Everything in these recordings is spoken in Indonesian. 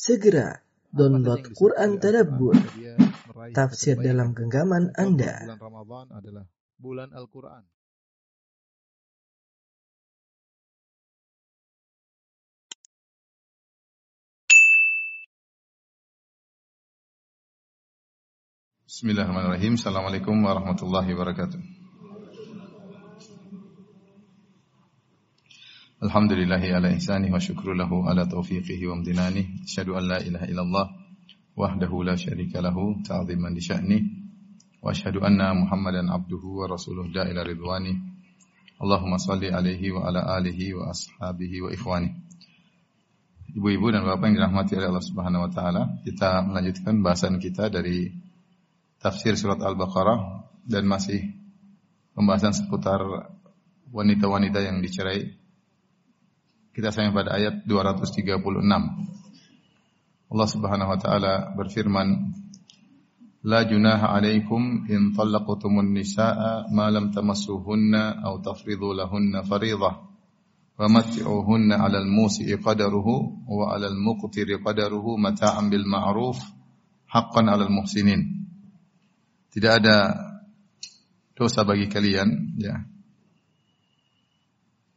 Segera download Quran Tadabbur, tafsir dalam genggaman Anda. Bulan Ramadan adalah bulan Al-Quran. Bismillahirrahmanirrahim. Assalamualaikum warahmatullahi wabarakatuh. Alhamdulillahi ala ihsani wa syukru lahu ala taufiqihi wa amtinani. Asyhadu an la ilaha illallah wahdahu la syarika lahu ta'ziman li sya'ni. Wa asyhadu anna Muhammadan abduhu wa rasuluh da ila ridwani. Allahumma salli alaihi wa ala alihi wa ashabihi wa ikhwani. Ibu-ibu dan bapak yang dirahmati oleh Allah Subhanahu wa taala, kita melanjutkan bahasan kita dari tafsir surat Al-Baqarah dan masih pembahasan seputar wanita-wanita yang dicerai. Kita sampai pada ayat 236. Allah Subhanahu wa taala berfirman, "La junaha 'alaikum in talaqtumun nisaa ma lam tamassuhunna aw tafridu lahunna fariidah." ومتعوهن على الموسع قدره وعلى المقتر قدره متاعا بالمعروف حقا على المحسنين tidak ada dosa bagi kalian ya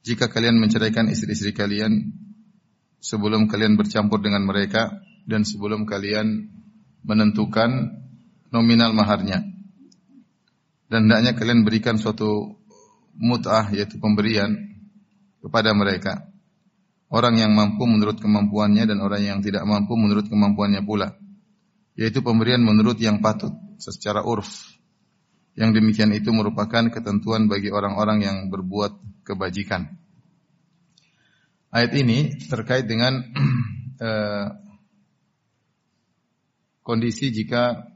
jika kalian menceraikan istri-istri kalian sebelum kalian bercampur dengan mereka dan sebelum kalian menentukan nominal maharnya. Dan hendaknya kalian berikan suatu mut'ah yaitu pemberian kepada mereka. Orang yang mampu menurut kemampuannya dan orang yang tidak mampu menurut kemampuannya pula. Yaitu pemberian menurut yang patut secara urf. Yang demikian itu merupakan ketentuan bagi orang-orang yang berbuat kebajikan. Ayat ini terkait dengan eh, kondisi jika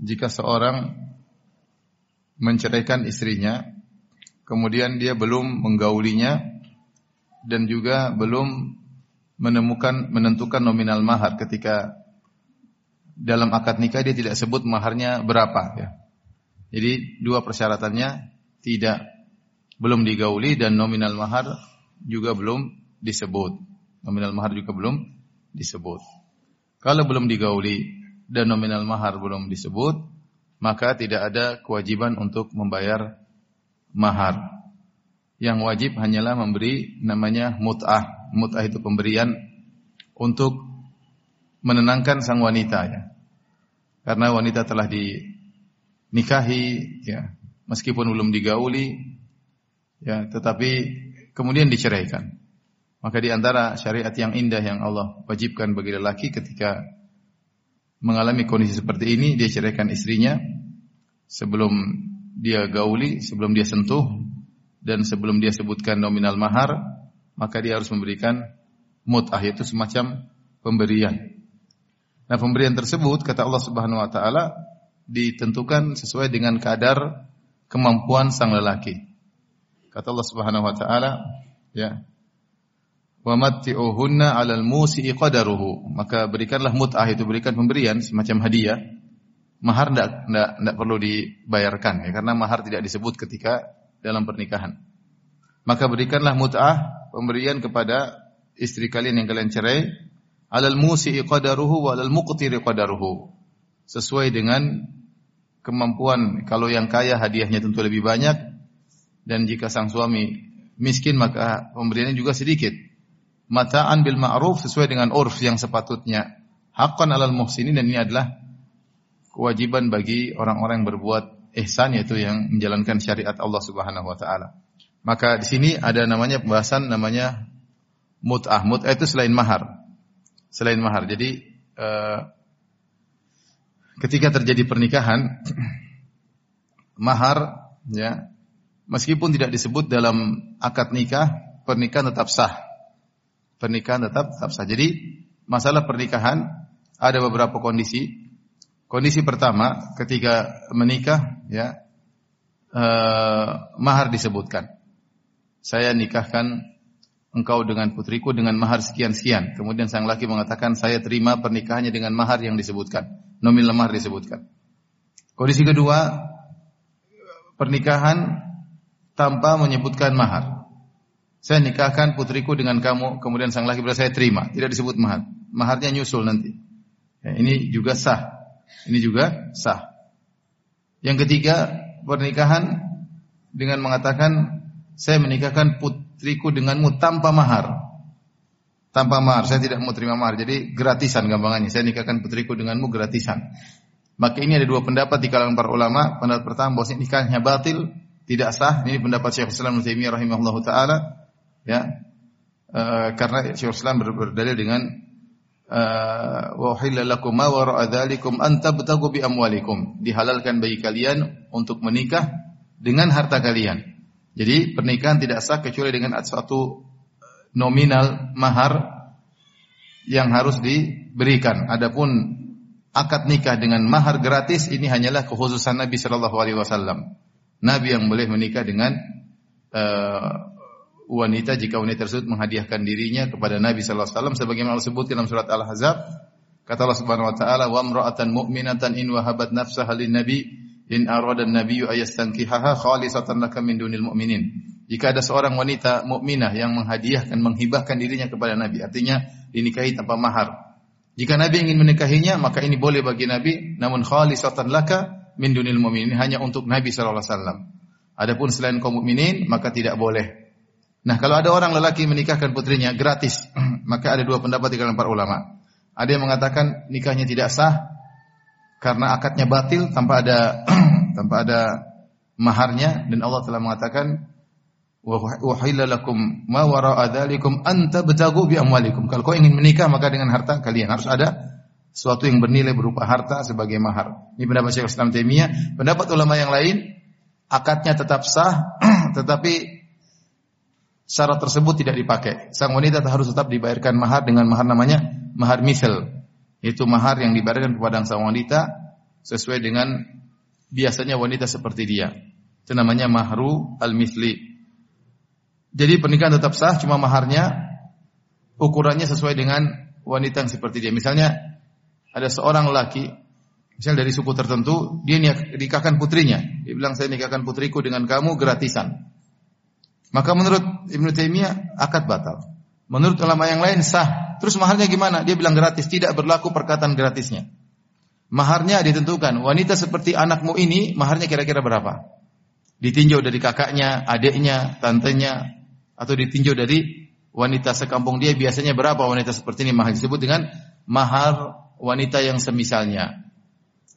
jika seorang menceraikan istrinya, kemudian dia belum menggaulinya dan juga belum menemukan menentukan nominal mahar ketika dalam akad nikah dia tidak sebut maharnya berapa ya. Jadi dua persyaratannya tidak belum digauli dan nominal mahar juga belum disebut. Nominal mahar juga belum disebut. Kalau belum digauli dan nominal mahar belum disebut, maka tidak ada kewajiban untuk membayar mahar. Yang wajib hanyalah memberi namanya mut'ah. Mut'ah itu pemberian untuk menenangkan sang wanita ya. Karena wanita telah dinikahi ya, meskipun belum digauli ya, tetapi kemudian diceraikan. Maka di antara syariat yang indah yang Allah wajibkan bagi lelaki ketika mengalami kondisi seperti ini, dia ceraikan istrinya sebelum dia gauli, sebelum dia sentuh dan sebelum dia sebutkan nominal mahar, maka dia harus memberikan mut'ah yaitu semacam pemberian. Nah, pemberian tersebut kata Allah Subhanahu wa taala ditentukan sesuai dengan kadar kemampuan sang lelaki. Kata Allah Subhanahu wa taala, ya. Wa matti'uhunna 'alal musi'i qadaruhu. Maka berikanlah mut'ah itu berikan pemberian semacam hadiah. Mahar tidak tidak tidak perlu dibayarkan ya karena mahar tidak disebut ketika dalam pernikahan. Maka berikanlah mut'ah pemberian kepada istri kalian yang kalian cerai alal musi'i qadaruhu wa alal muqtiri qadaruhu. Sesuai dengan kemampuan. Kalau yang kaya hadiahnya tentu lebih banyak dan jika sang suami miskin maka pemberiannya juga sedikit. Mata'an bil ma'ruf sesuai dengan urf yang sepatutnya. Haqqan alal muhsinin dan ini adalah kewajiban bagi orang-orang yang berbuat ihsan yaitu yang menjalankan syariat Allah Subhanahu wa taala. Maka di sini ada namanya pembahasan namanya mut'ah. Mut'ah itu selain mahar selain mahar. Jadi uh, ketika terjadi pernikahan mahar ya meskipun tidak disebut dalam akad nikah pernikahan tetap sah. Pernikahan tetap tetap sah. Jadi masalah pernikahan ada beberapa kondisi. Kondisi pertama ketika menikah ya uh, mahar disebutkan. Saya nikahkan engkau dengan putriku dengan mahar sekian-sekian. Kemudian sang laki mengatakan, saya terima pernikahannya dengan mahar yang disebutkan. Nominal mahar disebutkan. Kondisi kedua, pernikahan tanpa menyebutkan mahar. Saya nikahkan putriku dengan kamu, kemudian sang laki berkata saya terima. Tidak disebut mahar. Maharnya nyusul nanti. Ya, ini juga sah. Ini juga sah. Yang ketiga, pernikahan dengan mengatakan saya menikahkan putriku denganmu tanpa mahar. Tanpa mahar, saya tidak mau terima mahar. Jadi gratisan gampangannya. Saya nikahkan putriku denganmu gratisan. Maka ini ada dua pendapat di kalangan para ulama. Pendapat pertama bahwa nikahnya batil, tidak sah. Ini pendapat Syekh Islam Taimiyah rahimahullah taala. Ya. E, karena Syekh Islam ber berdalil dengan wa uhilla lakum ma wara'a dzalikum an amwalikum. Dihalalkan bagi kalian untuk menikah dengan harta kalian. Jadi pernikahan tidak sah kecuali dengan suatu nominal mahar yang harus diberikan. Adapun akad nikah dengan mahar gratis ini hanyalah kekhususan Nabi Shallallahu alaihi wasallam. Nabi yang boleh menikah dengan uh, wanita jika wanita tersebut menghadiahkan dirinya kepada Nabi sallallahu alaihi wasallam sebagaimana Allah dalam surat Al-Ahzab kata Allah Subhanahu wa taala wa mu'minatan in wahabat nafsaha lin nabi in arada an-nabiyyu ayastankihaha khalisatan laka min dunil mu'minin. Jika ada seorang wanita mukminah yang menghadiahkan menghibahkan dirinya kepada Nabi artinya dinikahi tanpa mahar. Jika Nabi ingin menikahinya maka ini boleh bagi Nabi namun khalisatan laka min dunil mu'minin hanya untuk Nabi sallallahu alaihi wasallam. Adapun selain kaum mukminin maka tidak boleh. Nah, kalau ada orang lelaki menikahkan putrinya gratis, maka ada dua pendapat di kalangan para ulama. Ada yang mengatakan nikahnya tidak sah karena akadnya batil tanpa ada tanpa ada maharnya dan Allah telah mengatakan wa lakum ma wara'a dzalikum an tabtagu bi amwalikum. Kalau kau ingin menikah maka dengan harta kalian harus ada sesuatu yang bernilai berupa harta sebagai mahar. Ini pendapat Syekh Islam Taimiyah. Pendapat ulama yang lain akadnya tetap sah tetapi syarat tersebut tidak dipakai. Sang wanita harus tetap dibayarkan mahar dengan mahar namanya mahar misal. Itu mahar yang dibayarkan kepada sang wanita sesuai dengan biasanya wanita seperti dia. Itu namanya mahru al-misli. Jadi pernikahan tetap sah, cuma maharnya ukurannya sesuai dengan wanita yang seperti dia. Misalnya ada seorang laki, misalnya dari suku tertentu, dia nikahkan putrinya. Dia bilang saya nikahkan putriku dengan kamu gratisan. Maka menurut Ibnu Taimiyah akad batal. Menurut ulama yang lain sah. Terus maharnya gimana? Dia bilang gratis, tidak berlaku perkataan gratisnya. Maharnya ditentukan. Wanita seperti anakmu ini maharnya kira-kira berapa? Ditinjau dari kakaknya, adiknya, tantenya, atau ditinjau dari wanita sekampung dia biasanya berapa wanita seperti ini mahar disebut dengan mahar wanita yang semisalnya.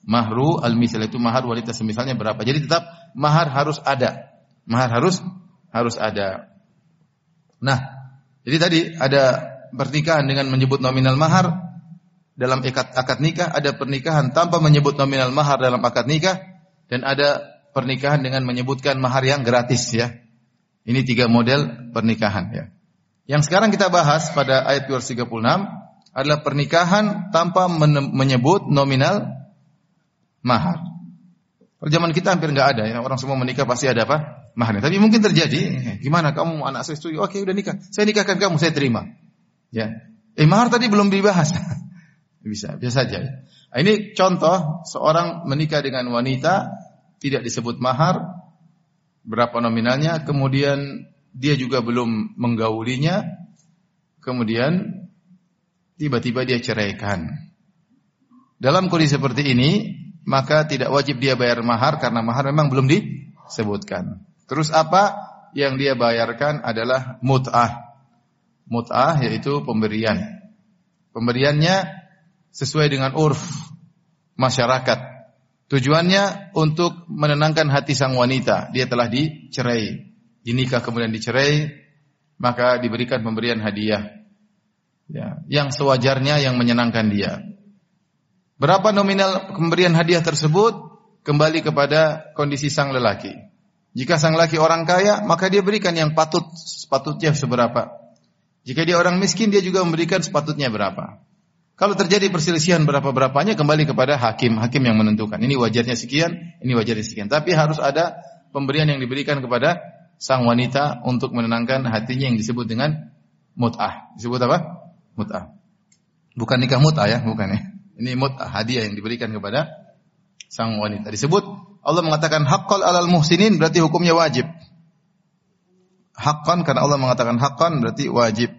Mahru al-misal itu mahar wanita semisalnya berapa. Jadi tetap mahar harus ada. Mahar harus harus ada. Nah, jadi tadi ada pernikahan dengan menyebut nominal mahar dalam akad akad nikah, ada pernikahan tanpa menyebut nominal mahar dalam akad nikah dan ada pernikahan dengan menyebutkan mahar yang gratis ya. Ini tiga model pernikahan ya. Yang sekarang kita bahas pada ayat 236 adalah pernikahan tanpa menyebut nominal mahar. Kalau kita hampir nggak ada ya, orang semua menikah pasti ada apa? Maharnya. Tapi mungkin terjadi, gimana kamu anak saya setuju? Oke, udah nikah. Saya nikahkan kamu, saya terima. Ya. Eh mahar tadi belum dibahas. bisa, bisa saja. Nah, ini contoh seorang menikah dengan wanita tidak disebut mahar, berapa nominalnya, kemudian dia juga belum menggaulinya, kemudian tiba-tiba dia ceraikan. Dalam kondisi seperti ini, maka tidak wajib dia bayar mahar karena mahar memang belum disebutkan. Terus apa? Yang dia bayarkan adalah mut'ah. Mut'ah yaitu pemberian. Pemberiannya sesuai dengan urf masyarakat. Tujuannya untuk menenangkan hati sang wanita. Dia telah dicerai. Dinikah kemudian dicerai, maka diberikan pemberian hadiah. Ya, yang sewajarnya yang menyenangkan dia. Berapa nominal pemberian hadiah tersebut kembali kepada kondisi sang lelaki. Jika sang laki orang kaya, maka dia berikan yang patut sepatutnya seberapa. Jika dia orang miskin, dia juga memberikan sepatutnya berapa. Kalau terjadi perselisihan berapa-berapanya kembali kepada hakim, hakim yang menentukan. Ini wajarnya sekian, ini wajarnya sekian. Tapi harus ada pemberian yang diberikan kepada sang wanita untuk menenangkan hatinya yang disebut dengan mut'ah. Disebut apa? Mut'ah. Bukan nikah mut'ah ya, bukan ya. Ini mut'ah, hadiah yang diberikan kepada sang wanita. Disebut Allah mengatakan haqqal alal muhsinin berarti hukumnya wajib. haqqan karena Allah mengatakan haqqan berarti wajib.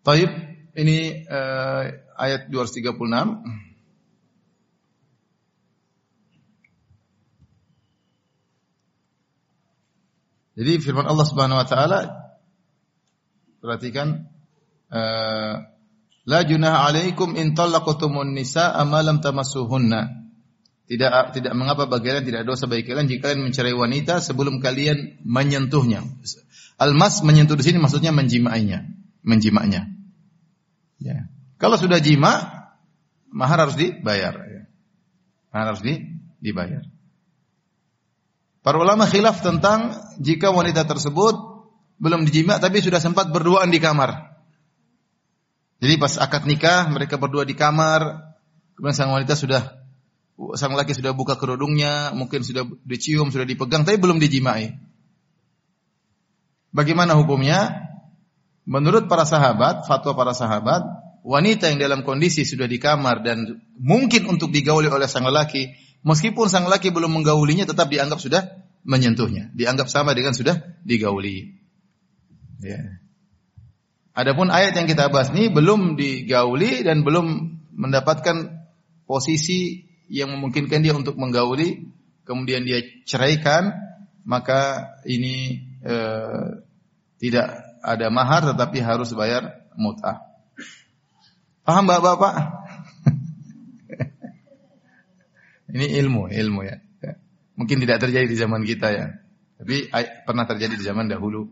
Taib, ini uh, ayat 236. Jadi firman Allah Subhanahu wa taala perhatikan uh, la junaha alaikum in talaqtumun nisa ma lam tamassuhunna. Tidak tidak mengapa bagi kalian tidak dosa bagi kalian jika kalian mencerai wanita sebelum kalian menyentuhnya. Almas menyentuh di sini maksudnya menjimainya, menjimaknya. Ya. Kalau sudah jima, mahar harus dibayar. Ya. Mahar harus di, dibayar. Para ulama khilaf tentang jika wanita tersebut belum dijima tapi sudah sempat berduaan di kamar. Jadi pas akad nikah mereka berdua di kamar, kemudian sang wanita sudah sang laki sudah buka kerudungnya, mungkin sudah dicium, sudah dipegang tapi belum dijimai. Bagaimana hukumnya? Menurut para sahabat, fatwa para sahabat, wanita yang dalam kondisi sudah di kamar dan mungkin untuk digauli oleh sang laki Meskipun sang laki belum menggaulinya tetap dianggap sudah menyentuhnya, dianggap sama dengan sudah digauli. Ya. Adapun ayat yang kita bahas ini belum digauli dan belum mendapatkan posisi yang memungkinkan dia untuk menggauli, kemudian dia ceraikan, maka ini eh, tidak ada mahar tetapi harus bayar mut'ah. Paham Bapak-bapak? Ini ilmu, ilmu ya. Mungkin tidak terjadi di zaman kita ya. Tapi pernah terjadi di zaman dahulu.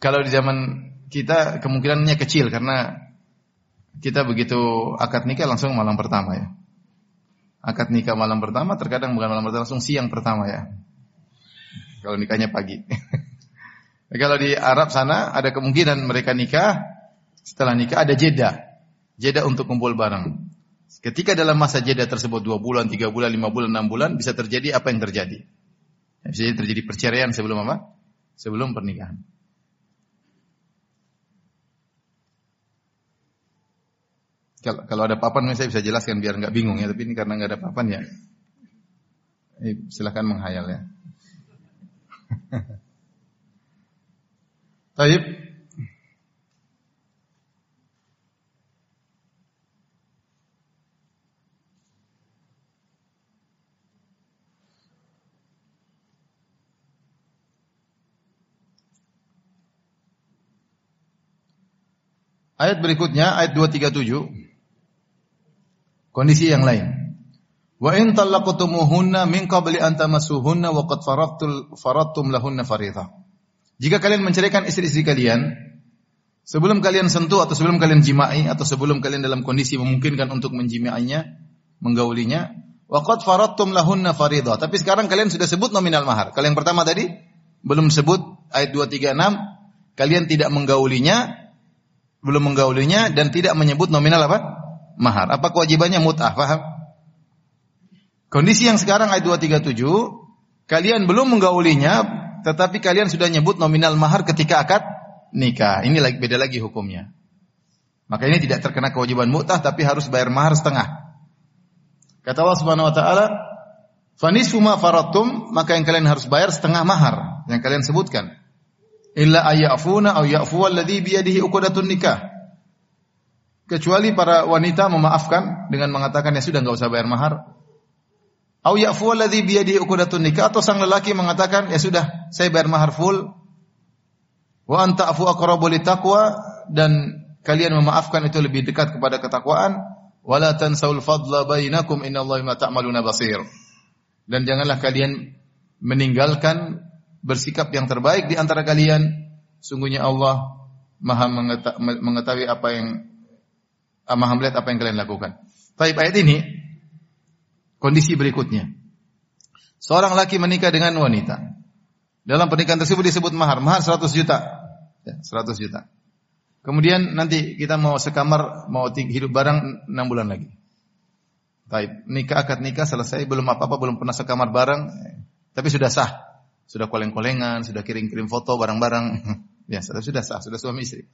Kalau di zaman kita kemungkinannya kecil karena kita begitu akad nikah langsung malam pertama ya. Akad nikah malam pertama terkadang bukan malam pertama langsung siang pertama ya. Kalau nikahnya pagi. Kalau di Arab sana ada kemungkinan mereka nikah setelah nikah ada jeda. Jeda untuk kumpul bareng. Ketika dalam masa jeda tersebut dua bulan, tiga bulan, lima bulan, enam bulan bisa terjadi apa yang terjadi? Bisa terjadi perceraian sebelum apa? Sebelum pernikahan. Kalau, kalau ada papan saya bisa jelaskan biar nggak bingung ya. Tapi ini karena nggak ada papan ya. Eh, silahkan menghayal ya. Taib. Ayat berikutnya ayat 237. Kondisi yang lain. Wa in talaqtumuhunna min qabli an tamassuhunna wa qad faradtul faradtum lahunna fariidha. Jika kalian menceraikan istri-istri kalian sebelum kalian sentuh atau sebelum kalian jimai atau sebelum kalian dalam kondisi memungkinkan untuk menjimainya, menggaulinya, wa qad faradtum lahunna fariidha. Tapi sekarang kalian sudah sebut nominal mahar. Kalau yang pertama tadi belum sebut ayat 236, kalian tidak menggaulinya, belum menggaulinya dan tidak menyebut nominal apa? Mahar. Apa kewajibannya mut'ah? Paham? Kondisi yang sekarang ayat 237, kalian belum menggaulinya, tetapi kalian sudah nyebut nominal mahar ketika akad nikah. Ini lagi beda lagi hukumnya. Maka ini tidak terkena kewajiban mut'ah tapi harus bayar mahar setengah. Kata Allah Subhanahu wa taala, "Fanisfu ma faratum", maka yang kalian harus bayar setengah mahar yang kalian sebutkan illa ayyafuna aw ya'fu alladhi biyadihi uqdatun nikah. Kecuali para wanita memaafkan dengan mengatakan ya sudah enggak usah bayar mahar. Aw ya'fu alladhi biyadihi uqdatun nikah atau sang lelaki mengatakan ya sudah saya bayar mahar full. Wa anta afu aqrabu litaqwa dan kalian memaafkan itu lebih dekat kepada ketakwaan. Wala tansaul fadla bainakum innallaha bima ta'maluna basir. Dan janganlah kalian meninggalkan bersikap yang terbaik di antara kalian. Sungguhnya Allah Maha mengetahui apa yang ah, Maha melihat apa yang kalian lakukan. Tapi ayat ini kondisi berikutnya. Seorang laki menikah dengan wanita. Dalam pernikahan tersebut disebut mahar. Mahar 100 juta. Ya, 100 juta. Kemudian nanti kita mau sekamar, mau hidup bareng 6 bulan lagi. Taib. Nikah akad nikah selesai, belum apa-apa, belum pernah sekamar bareng, tapi sudah sah. Sudah koleng-kolengan, sudah kirim-kirim foto bareng-bareng. Ya, sudah sah, sudah suami istri.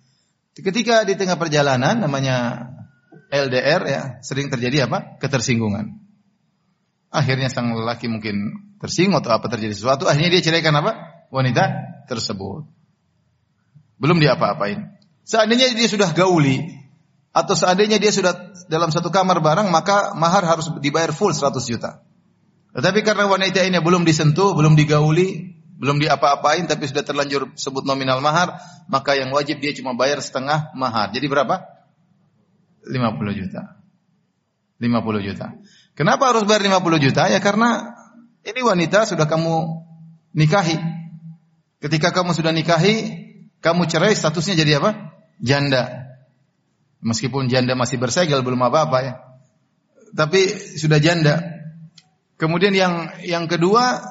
Ketika di tengah perjalanan namanya LDR ya, sering terjadi apa? ketersinggungan. Akhirnya sang lelaki mungkin tersinggung atau apa terjadi sesuatu, akhirnya dia ceraikan apa? wanita tersebut. Belum diapa-apain. Seandainya dia sudah gauli atau seandainya dia sudah dalam satu kamar bareng, maka mahar harus dibayar full 100 juta. Tetapi karena wanita ini belum disentuh, belum digauli, belum diapa-apain tapi sudah terlanjur sebut nominal mahar, maka yang wajib dia cuma bayar setengah mahar. Jadi berapa? 50 juta. 50 juta. Kenapa harus bayar 50 juta? Ya karena ini wanita sudah kamu nikahi. Ketika kamu sudah nikahi, kamu cerai statusnya jadi apa? Janda. Meskipun janda masih bersegel belum apa-apa ya. Tapi sudah janda. Kemudian yang yang kedua,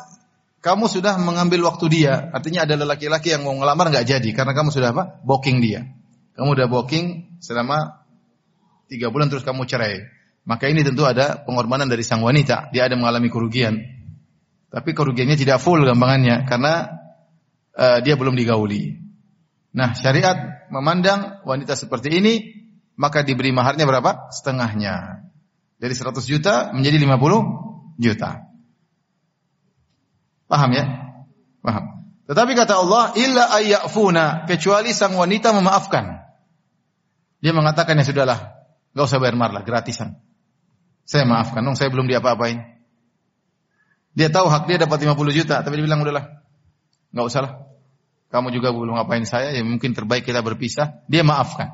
kamu sudah mengambil waktu dia. Artinya ada laki-laki yang mau ngelamar nggak jadi karena kamu sudah apa? Booking dia. Kamu udah booking selama tiga bulan terus kamu cerai. Maka ini tentu ada pengorbanan dari sang wanita. Dia ada mengalami kerugian. Tapi kerugiannya tidak full gampangannya karena uh, dia belum digauli. Nah, syariat memandang wanita seperti ini maka diberi maharnya berapa? Setengahnya. Dari 100 juta menjadi 50 juta. Paham ya? Paham. Tetapi kata Allah, illa ayyafuna, kecuali sang wanita memaafkan. Dia mengatakan ya sudahlah, enggak usah bayar mahar lah, gratisan. Saya maafkan, dong, saya belum diapa-apain. Dia tahu hak dia dapat 50 juta, tapi dia bilang udahlah, enggak usah lah. Kamu juga belum ngapain saya, ya mungkin terbaik kita berpisah. Dia maafkan.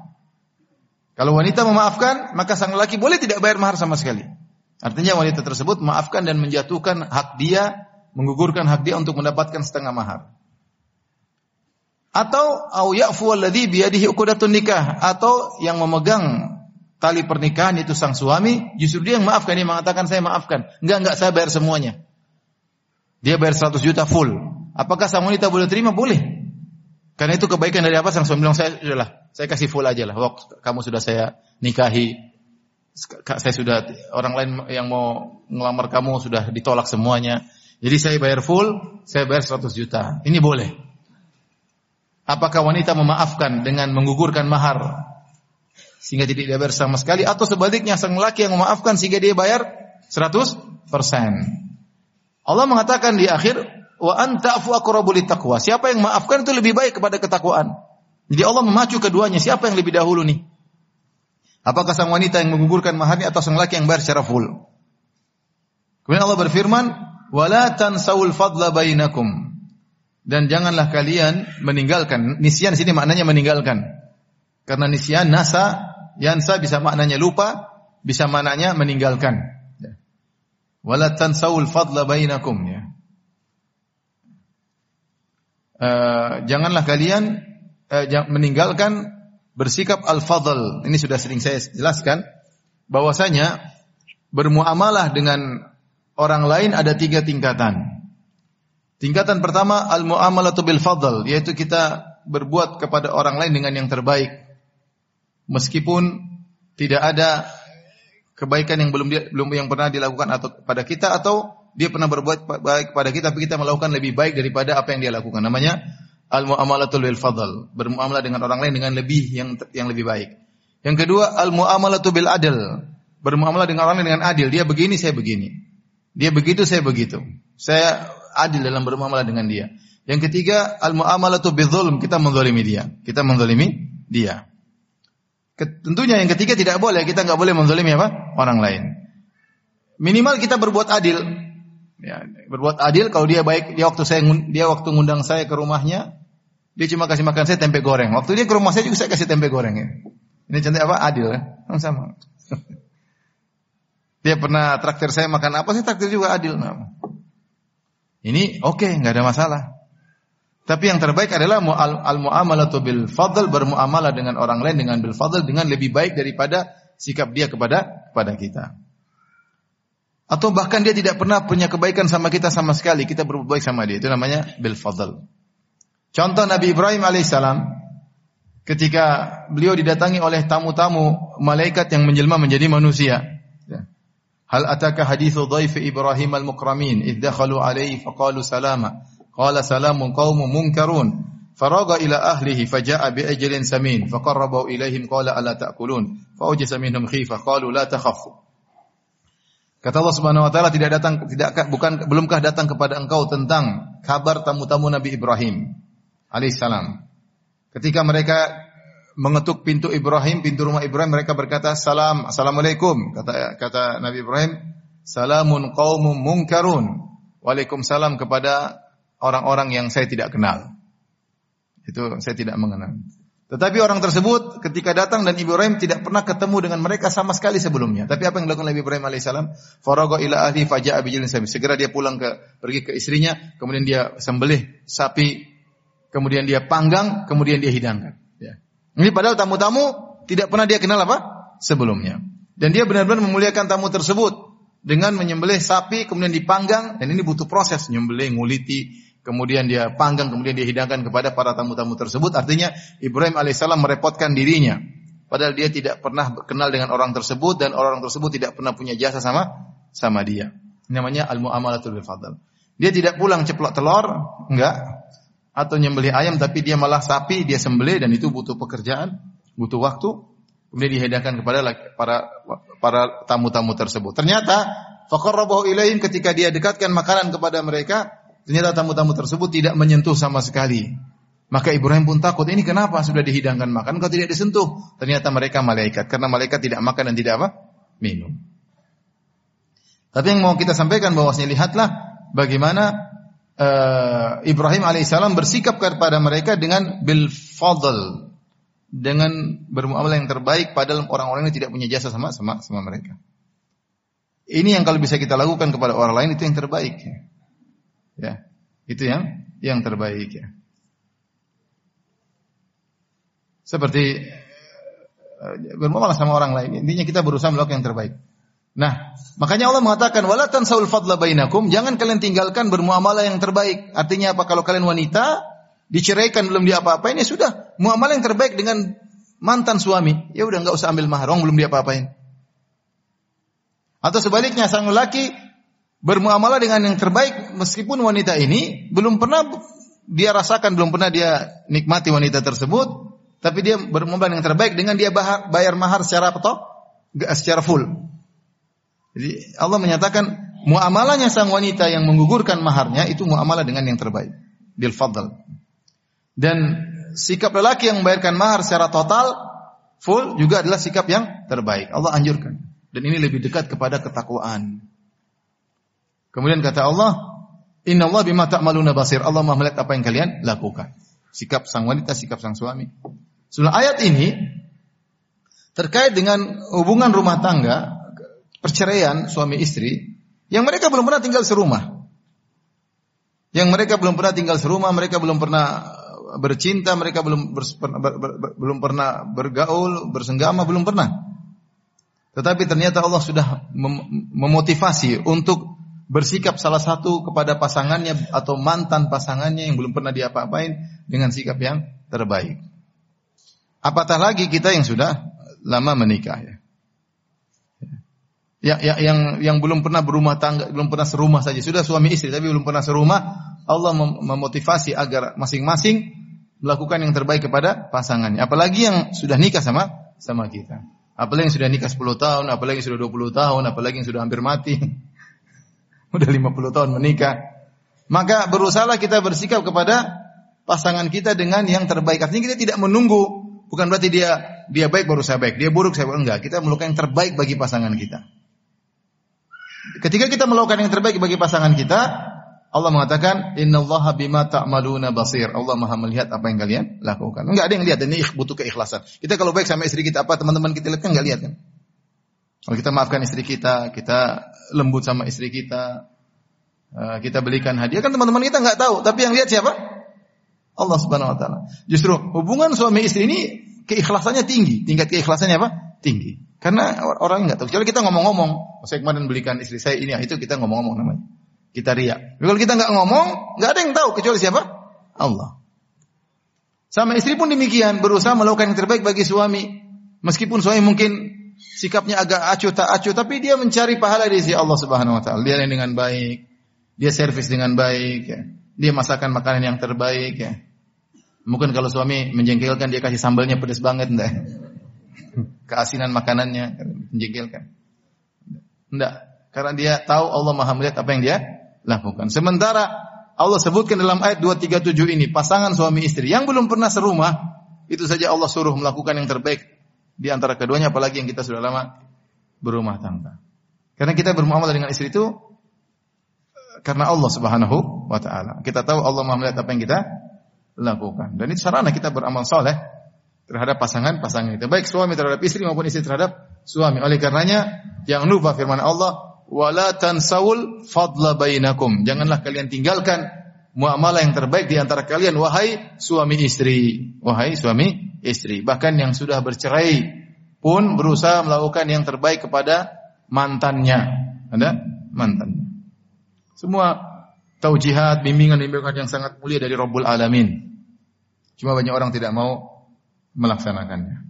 Kalau wanita memaafkan, maka sang laki boleh tidak bayar mahar sama sekali. Artinya wanita tersebut maafkan dan menjatuhkan hak dia, menggugurkan hak dia untuk mendapatkan setengah mahar. Atau au ya'fu alladhi biyadihi uqdatun nikah atau yang memegang tali pernikahan itu sang suami, justru dia yang maafkan, dia mengatakan saya maafkan. Enggak, enggak saya bayar semuanya. Dia bayar 100 juta full. Apakah sang wanita boleh terima? Boleh. Karena itu kebaikan dari apa? Sang suami bilang saya sudahlah, saya kasih full aja lah. Waktu kamu sudah saya nikahi, saya sudah orang lain yang mau ngelamar kamu sudah ditolak semuanya. Jadi saya bayar full, saya bayar 100 juta. Ini boleh. Apakah wanita memaafkan dengan menggugurkan mahar sehingga tidak dia bayar sama sekali atau sebaliknya sang laki yang memaafkan sehingga dia bayar 100%. Allah mengatakan di akhir wa anta'fu aqrabu taqwa. Siapa yang memaafkan itu lebih baik kepada ketakwaan. Jadi Allah memacu keduanya, siapa yang lebih dahulu nih? Apakah sang wanita yang menggugurkan maharnya atau sang laki yang bayar secara full? Kemudian Allah berfirman, "Wala tansawul fadla bainakum." Dan janganlah kalian meninggalkan. Nisyan sini maknanya meninggalkan. Karena nisyan nasa, yansa bisa maknanya lupa, bisa maknanya meninggalkan. Wala tansawul fadla bainakum ya. Uh, janganlah kalian uh, meninggalkan bersikap al-fadl. Ini sudah sering saya jelaskan bahwasanya bermuamalah dengan orang lain ada tiga tingkatan. Tingkatan pertama al-muamalatu bil fadl, yaitu kita berbuat kepada orang lain dengan yang terbaik. Meskipun tidak ada kebaikan yang belum dia, belum yang pernah dilakukan atau pada kita atau dia pernah berbuat baik pada kita tapi kita melakukan lebih baik daripada apa yang dia lakukan. Namanya al muamalatul bil fadl, bermuamalah dengan orang lain dengan lebih yang yang lebih baik. Yang kedua al muamalatu bil adl, bermuamalah dengan orang lain dengan adil. Dia begini, saya begini. Dia begitu, saya begitu. Saya adil dalam bermuamalah dengan dia. Yang ketiga al muamalatu bil zulm, kita menzalimi dia. Kita menzalimi dia. Tentunya yang ketiga tidak boleh, kita nggak boleh menzalimi apa? Orang lain. Minimal kita berbuat adil, Ya, berbuat adil kalau dia baik dia waktu saya dia waktu ngundang saya ke rumahnya dia cuma kasih makan saya tempe goreng. Waktu dia ke rumah saya juga saya kasih tempe goreng ya. Ini contoh apa? Adil ya. Sama. dia pernah traktir saya makan apa sih traktir juga adil. Nah. Ini oke, okay, nggak ada masalah. Tapi yang terbaik adalah al muamalatu bil fadl bermuamalah dengan orang lain dengan bil fadl dengan lebih baik daripada sikap dia kepada kepada kita. Atau bahkan dia tidak pernah punya kebaikan sama kita sama sekali, kita berbuat baik sama dia. Itu namanya bil fadl. Contoh Nabi Ibrahim alaihissalam ketika beliau didatangi oleh tamu-tamu malaikat yang menjelma menjadi manusia. Ya. Hal ataka hadithu dhaif Ibrahim al-mukramin idh dakhalu alaihi faqalu salama. Qala salamun qaumun munkarun. Faraga ila ahlihi faja'a bi ajalin samin faqarrabahu ilaihim qala ala ta'kulun faujasa minhum khifa qalu la takhafu Kata Allah Subhanahu wa taala tidak datang tidak bukan belumkah datang kepada engkau tentang kabar tamu-tamu Nabi Ibrahim alaihissalam. Ketika mereka mengetuk pintu Ibrahim, pintu rumah Ibrahim, mereka berkata, "Salam, assalamualaikum." Kata kata Nabi Ibrahim, "Salamun qaumum munkarun." Waalaikumsalam kepada orang-orang yang saya tidak kenal. Itu saya tidak mengenal. Tetapi orang tersebut ketika datang dan Ibrahim tidak pernah ketemu dengan mereka sama sekali sebelumnya. Tapi apa yang dilakukan Nabi Ibrahim alaihissalam? Faraga ila ahli bijilin sabi. Segera dia pulang ke pergi ke istrinya, kemudian dia sembelih sapi, kemudian dia panggang, kemudian dia hidangkan. Ya. Ini padahal tamu-tamu tidak pernah dia kenal apa sebelumnya. Dan dia benar-benar memuliakan tamu tersebut dengan menyembelih sapi kemudian dipanggang dan ini butuh proses menyembelih, nguliti, kemudian dia panggang, kemudian dia hidangkan kepada para tamu-tamu tersebut. Artinya Ibrahim alaihissalam merepotkan dirinya. Padahal dia tidak pernah kenal dengan orang tersebut dan orang tersebut tidak pernah punya jasa sama sama dia. Namanya al-muamalatul bil. Dia tidak pulang ceplok telur, enggak. Atau nyembelih ayam tapi dia malah sapi, dia sembelih dan itu butuh pekerjaan, butuh waktu. Kemudian dihidangkan kepada para para tamu-tamu tersebut. Ternyata faqarrabahu ilaihim ketika dia dekatkan makanan kepada mereka, Ternyata tamu-tamu tersebut tidak menyentuh sama sekali. Maka Ibrahim pun takut, ini kenapa sudah dihidangkan makan kau tidak disentuh? Ternyata mereka malaikat, karena malaikat tidak makan dan tidak apa? Minum. Tapi yang mau kita sampaikan bahwasanya lihatlah bagaimana uh, Ibrahim alaihissalam bersikap kepada mereka dengan bil fadl dengan bermuamalah yang terbaik padahal orang-orang ini tidak punya jasa sama sama sama mereka. Ini yang kalau bisa kita lakukan kepada orang lain itu yang terbaik. Itu yang yang terbaik ya. Seperti uh, bermuamalah sama orang lain. Intinya kita berusaha melakukan yang terbaik. Nah, makanya Allah mengatakan wala tansaul fadla bainakum, jangan kalian tinggalkan bermuamalah yang terbaik. Artinya apa? Kalau kalian wanita diceraikan belum diapa-apain ya sudah, muamalah yang terbaik dengan mantan suami. Ya udah nggak usah ambil mahar, belum diapa-apain. Atau sebaliknya sang laki bermuamalah dengan yang terbaik meskipun wanita ini belum pernah dia rasakan, belum pernah dia nikmati wanita tersebut, tapi dia bermuamalah yang terbaik dengan dia bayar mahar secara apa? Secara full. Jadi Allah menyatakan muamalahnya sang wanita yang menggugurkan maharnya itu muamalah dengan yang terbaik. Bil fadl. Dan sikap lelaki yang membayarkan mahar secara total full juga adalah sikap yang terbaik. Allah anjurkan. Dan ini lebih dekat kepada ketakwaan. Kemudian kata Allah, Inna Allah bima ta'maluna basir. Allah maha melihat apa yang kalian lakukan. Sikap sang wanita, sikap sang suami. Setelah ayat ini terkait dengan hubungan rumah tangga, perceraian suami istri, yang mereka belum pernah tinggal serumah. Yang mereka belum pernah tinggal serumah, mereka belum pernah bercinta, mereka belum ber, ber, ber, ber, belum pernah bergaul, bersenggama, belum pernah. Tetapi ternyata Allah sudah mem memotivasi untuk bersikap salah satu kepada pasangannya atau mantan pasangannya yang belum pernah diapa-apain dengan sikap yang terbaik. Apatah lagi kita yang sudah lama menikah ya. Ya, ya yang yang belum pernah berumah tangga, belum pernah serumah saja, sudah suami istri tapi belum pernah serumah, Allah mem memotivasi agar masing-masing melakukan yang terbaik kepada pasangannya. Apalagi yang sudah nikah sama sama kita. Apalagi yang sudah nikah 10 tahun, apalagi yang sudah 20 tahun, apalagi yang sudah hampir mati. Udah 50 tahun menikah. Maka berusahalah kita bersikap kepada pasangan kita dengan yang terbaik. Artinya kita tidak menunggu. Bukan berarti dia dia baik baru saya baik, dia buruk saya buruk. Enggak, kita melakukan yang terbaik bagi pasangan kita. Ketika kita melakukan yang terbaik bagi pasangan kita, Allah mengatakan, Innallaha bima ta'maluna basir. Allah Maha melihat apa yang kalian lakukan. Enggak ada yang lihat, ini butuh keikhlasan. Kita kalau baik sama istri kita apa teman-teman kita lihat kan enggak lihat kan? Kalau kita maafkan istri kita, kita lembut sama istri kita, eh, kita belikan hadiah kan teman-teman kita nggak tahu, tapi yang lihat siapa? Allah Subhanahu wa taala. Justru hubungan suami istri ini keikhlasannya tinggi, tingkat keikhlasannya apa? Tinggi. Karena orang nggak tahu. Kecuali kita ngomong-ngomong, saya kemarin belikan istri saya ini, itu kita ngomong-ngomong namanya. Kita riak. Kalau kita nggak ngomong, nggak ada yang tahu kecuali siapa? Allah. Sama istri pun demikian, berusaha melakukan yang terbaik bagi suami. Meskipun suami mungkin sikapnya agak acuh tak acuh, tapi dia mencari pahala di sisi Allah Subhanahu wa taala. Dia dengan baik, dia servis dengan baik, ya. dia masakan makanan yang terbaik, ya. Mungkin kalau suami menjengkelkan dia kasih sambalnya pedas banget enggak? Keasinan makanannya menjengkelkan. Enggak, karena dia tahu Allah Maha melihat apa yang dia lakukan. Sementara Allah sebutkan dalam ayat 237 ini pasangan suami istri yang belum pernah serumah itu saja Allah suruh melakukan yang terbaik di antara keduanya apalagi yang kita sudah lama berumah tangga. Karena kita bermuamalah dengan istri itu eh, karena Allah Subhanahu wa taala. Kita tahu Allah Maha melihat apa yang kita lakukan. Dan itu sarana kita beramal soleh terhadap pasangan-pasangan kita. Baik suami terhadap istri maupun istri terhadap suami. Oleh karenanya jangan lupa firman Allah, "Wala tansawul fadla bainakum." Janganlah kalian tinggalkan muamalah yang terbaik di antara kalian wahai suami istri. Wahai suami istri. Bahkan yang sudah bercerai pun berusaha melakukan yang terbaik kepada mantannya. Ada mantannya. Semua taujihat, bimbingan-bimbingan yang sangat mulia dari Rabbul Alamin. Cuma banyak orang tidak mau melaksanakannya.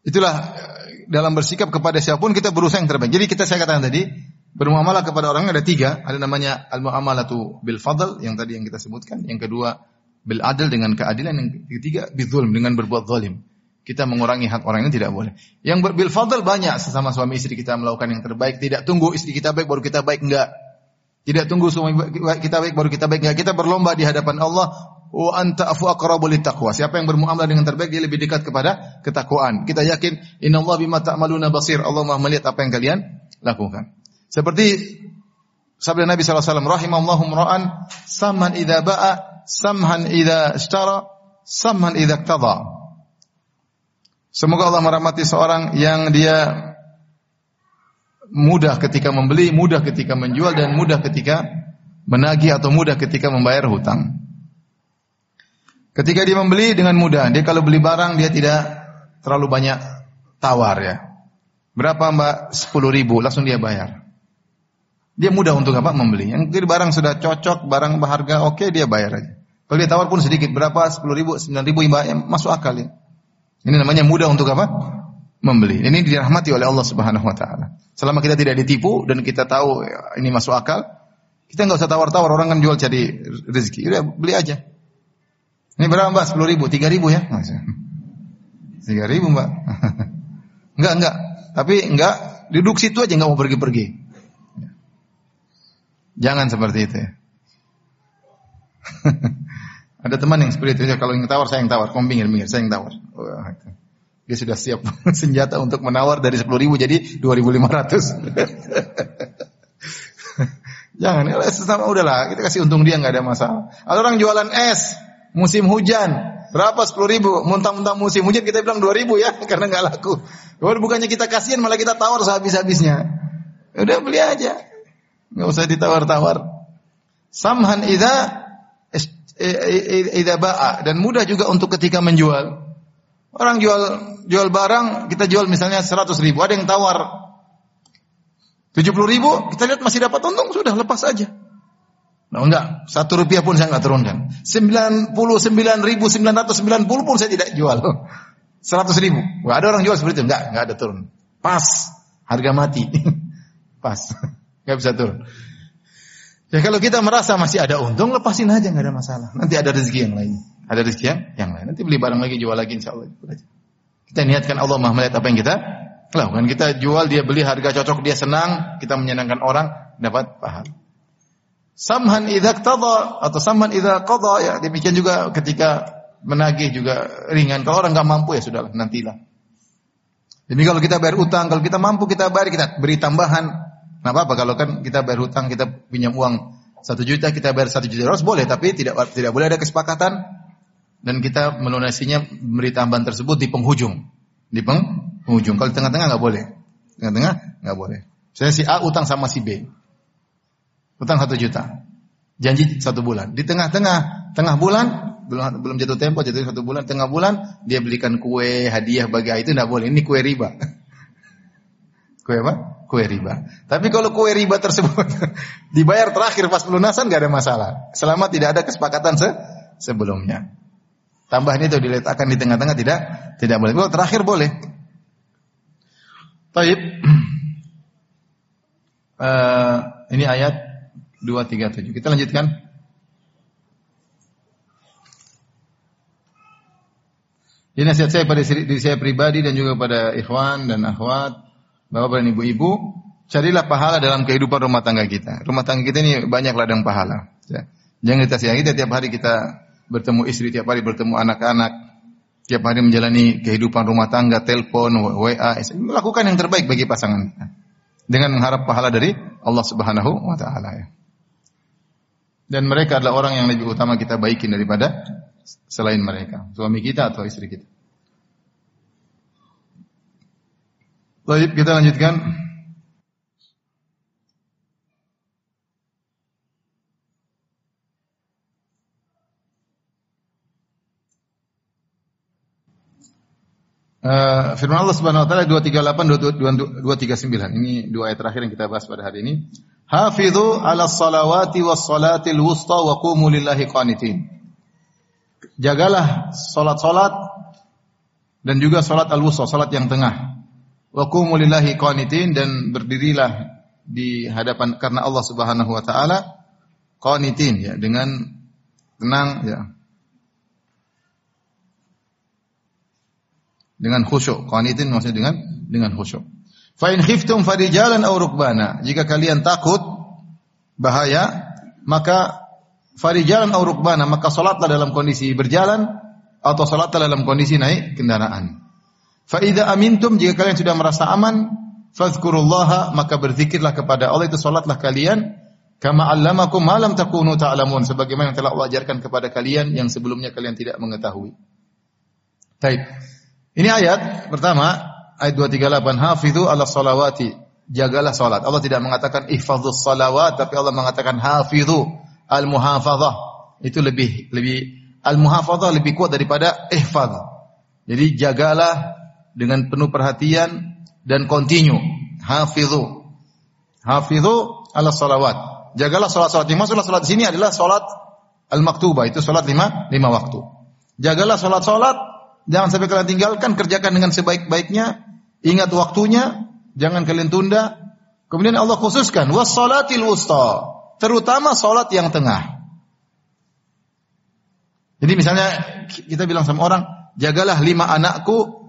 Itulah eh, dalam bersikap kepada siapa pun kita berusaha yang terbaik. Jadi kita saya katakan tadi bermuamalah kepada orang ada tiga. Ada namanya al muamalatu bil fadl yang tadi yang kita sebutkan. Yang kedua bil adil dengan keadilan. Yang ketiga bizulm dengan berbuat zalim. Kita mengurangi hak orang ini tidak boleh. Yang bil fadl banyak sesama suami istri kita melakukan yang terbaik. Tidak tunggu istri kita baik baru kita baik enggak. Tidak tunggu suami kita baik baru kita baik enggak. Kita berlomba di hadapan Allah wa anta afu aqrabu taqwa. Siapa yang bermuamalah dengan terbaik dia lebih dekat kepada ketakwaan. Kita yakin innallaha bima ta'maluna basir. Allah Maha melihat apa yang kalian lakukan. Seperti sabda Nabi sallallahu alaihi wasallam rahimallahu ra'an samman idza ba'a samhan idza ishtara samhan idza iqtada. Semoga Allah merahmati seorang yang dia mudah ketika membeli, mudah ketika menjual dan mudah ketika menagih atau mudah ketika membayar hutang. Ketika dia membeli dengan mudah, dia kalau beli barang dia tidak terlalu banyak tawar ya. Berapa mbak? 10 ribu, langsung dia bayar. Dia mudah untuk apa? Membeli. Yang kiri barang sudah cocok, barang berharga oke okay, dia bayar aja. Kalau dia tawar pun sedikit, berapa? 10 ribu, 9 ribu, ya, masuk akal ya. Ini namanya mudah untuk apa? Membeli. Ini dirahmati oleh Allah Subhanahu Wa Taala. Selama kita tidak ditipu dan kita tahu ya, ini masuk akal, kita nggak usah tawar-tawar orang kan jual cari rezeki. Udah beli aja. Ini berapa mbak? Sepuluh ribu, tiga ribu ya? Tiga ribu mbak. enggak, enggak. Tapi enggak, duduk situ aja enggak mau pergi-pergi. Jangan seperti itu ya. Ada teman yang seperti itu, kalau yang tawar saya yang tawar, kamu minggir, saya yang tawar. Dia sudah siap senjata untuk menawar dari sepuluh ribu jadi dua ribu lima ratus. Jangan, ya sesama udahlah, kita kasih untung dia nggak ada masalah. Ada orang jualan es, musim hujan. Berapa sepuluh ribu? Muntah-muntah musim hujan kita bilang dua ribu ya, karena nggak laku. Bukannya kita kasihan malah kita tawar sehabis-habisnya. Udah beli aja, nggak usah ditawar-tawar. Samhan ida ida ba'a dan mudah juga untuk ketika menjual. Orang jual jual barang, kita jual misalnya seratus ribu, ada yang tawar tujuh puluh ribu, kita lihat masih dapat untung, sudah lepas aja. Nah, enggak, satu rupiah pun saya enggak turunkan. Sembilan puluh pun saya tidak jual. Seratus ribu. Enggak ada orang jual seperti itu. Enggak, enggak ada turun. Pas. Harga mati. Pas. Enggak bisa turun. Ya kalau kita merasa masih ada untung, lepasin aja enggak ada masalah. Nanti ada rezeki yang lain. Ada rezeki yang, yang lain. Nanti beli barang lagi, jual lagi insya Allah. Kita niatkan Allah Maha melihat apa yang kita lakukan. Kita jual, dia beli harga cocok, dia senang, kita menyenangkan orang, dapat pahala. Samhan idza qada atau samhan idza qada ya demikian juga ketika menagih juga ringan. Kalau orang nggak mampu ya sudahlah nantilah. Jadi kalau kita bayar utang, kalau kita mampu kita bayar, kita beri tambahan. Nah apa-apa kalau kan kita bayar utang, kita pinjam uang satu juta, kita bayar satu juta harus boleh, tapi tidak tidak boleh ada kesepakatan dan kita melunasinya memberi tambahan tersebut di penghujung, di penghujung. Kalau di tengah-tengah nggak boleh, tengah-tengah nggak boleh. Saya si A utang sama si B, Utang satu juta. Janji satu bulan. Di tengah-tengah, tengah bulan, belum belum jatuh tempo, jatuh satu bulan, tengah bulan, dia belikan kue, hadiah bagi itu tidak boleh. Ini kue riba. kue apa? Kue riba. Tapi kalau kue riba tersebut dibayar terakhir pas pelunasan gak ada masalah. Selama tidak ada kesepakatan se sebelumnya. Tambahan itu diletakkan di tengah-tengah tidak tidak boleh. Kalau terakhir boleh. Taib. Uh, ini ayat 237. Kita lanjutkan. Ini nasihat saya pada diri saya pribadi dan juga pada ikhwan dan akhwat, bapak dan ibu-ibu, carilah pahala dalam kehidupan rumah tangga kita. Rumah tangga kita ini banyak ladang pahala. Ya. Jangan kita siang kita tiap hari kita bertemu istri, tiap hari bertemu anak-anak, tiap hari menjalani kehidupan rumah tangga, telepon, WA, lakukan yang terbaik bagi pasangan kita. Dengan mengharap pahala dari Allah Subhanahu wa taala ya. Dan mereka adalah orang yang lebih utama kita baikin daripada selain mereka, suami kita atau istri kita. Baik, kita lanjutkan. Uh, firman Allah Subhanahu wa taala 238 239. Ini dua ayat terakhir yang kita bahas pada hari ini. Hafidhu 'ala salawati was salatil wusta wa qumu lillahi qanitin jagalah salat-salat dan juga salat al-wusta, salat yang tengah. Wa qumu lillahi qanitin dan berdirilah di hadapan karena Allah Subhanahu wa taala qanitin ya dengan tenang ya. Dengan khusyuk. Qanitin maksudnya dengan dengan khusyuk. Fa in khiftum farijalan aw rukbana. Jika kalian takut bahaya, maka farijalan au rukbana, maka salatlah dalam kondisi berjalan atau salatlah dalam kondisi naik kendaraan. Fa idza amintum jika kalian sudah merasa aman, fazkurullaha maka berzikirlah kepada Allah itu salatlah kalian kama allamakum ma lam takunu ta'lamun sebagaimana yang telah Allah ajarkan kepada kalian yang sebelumnya kalian tidak mengetahui. Baik. Ini ayat pertama ayat 238 hafizu ala salawati jagalah salat. Allah tidak mengatakan ihfazus salawat tapi Allah mengatakan hafizu al-muhafadzah itu lebih lebih al-muhafadzah lebih kuat daripada ihfaz. Jadi jagalah dengan penuh perhatian dan kontinu. Hafizu. Hafizu ala salawat. Jagalah salat-salat. Yang maksudlah salat di sini adalah salat al-maktubah. Itu salat lima, lima waktu. Jagalah salat-salat. Jangan sampai kalian tinggalkan. Kerjakan dengan sebaik-baiknya. Ingat waktunya. Jangan kalian tunda. Kemudian Allah khususkan. Wassalatil wusta terutama sholat yang tengah. Jadi misalnya kita bilang sama orang, jagalah lima anakku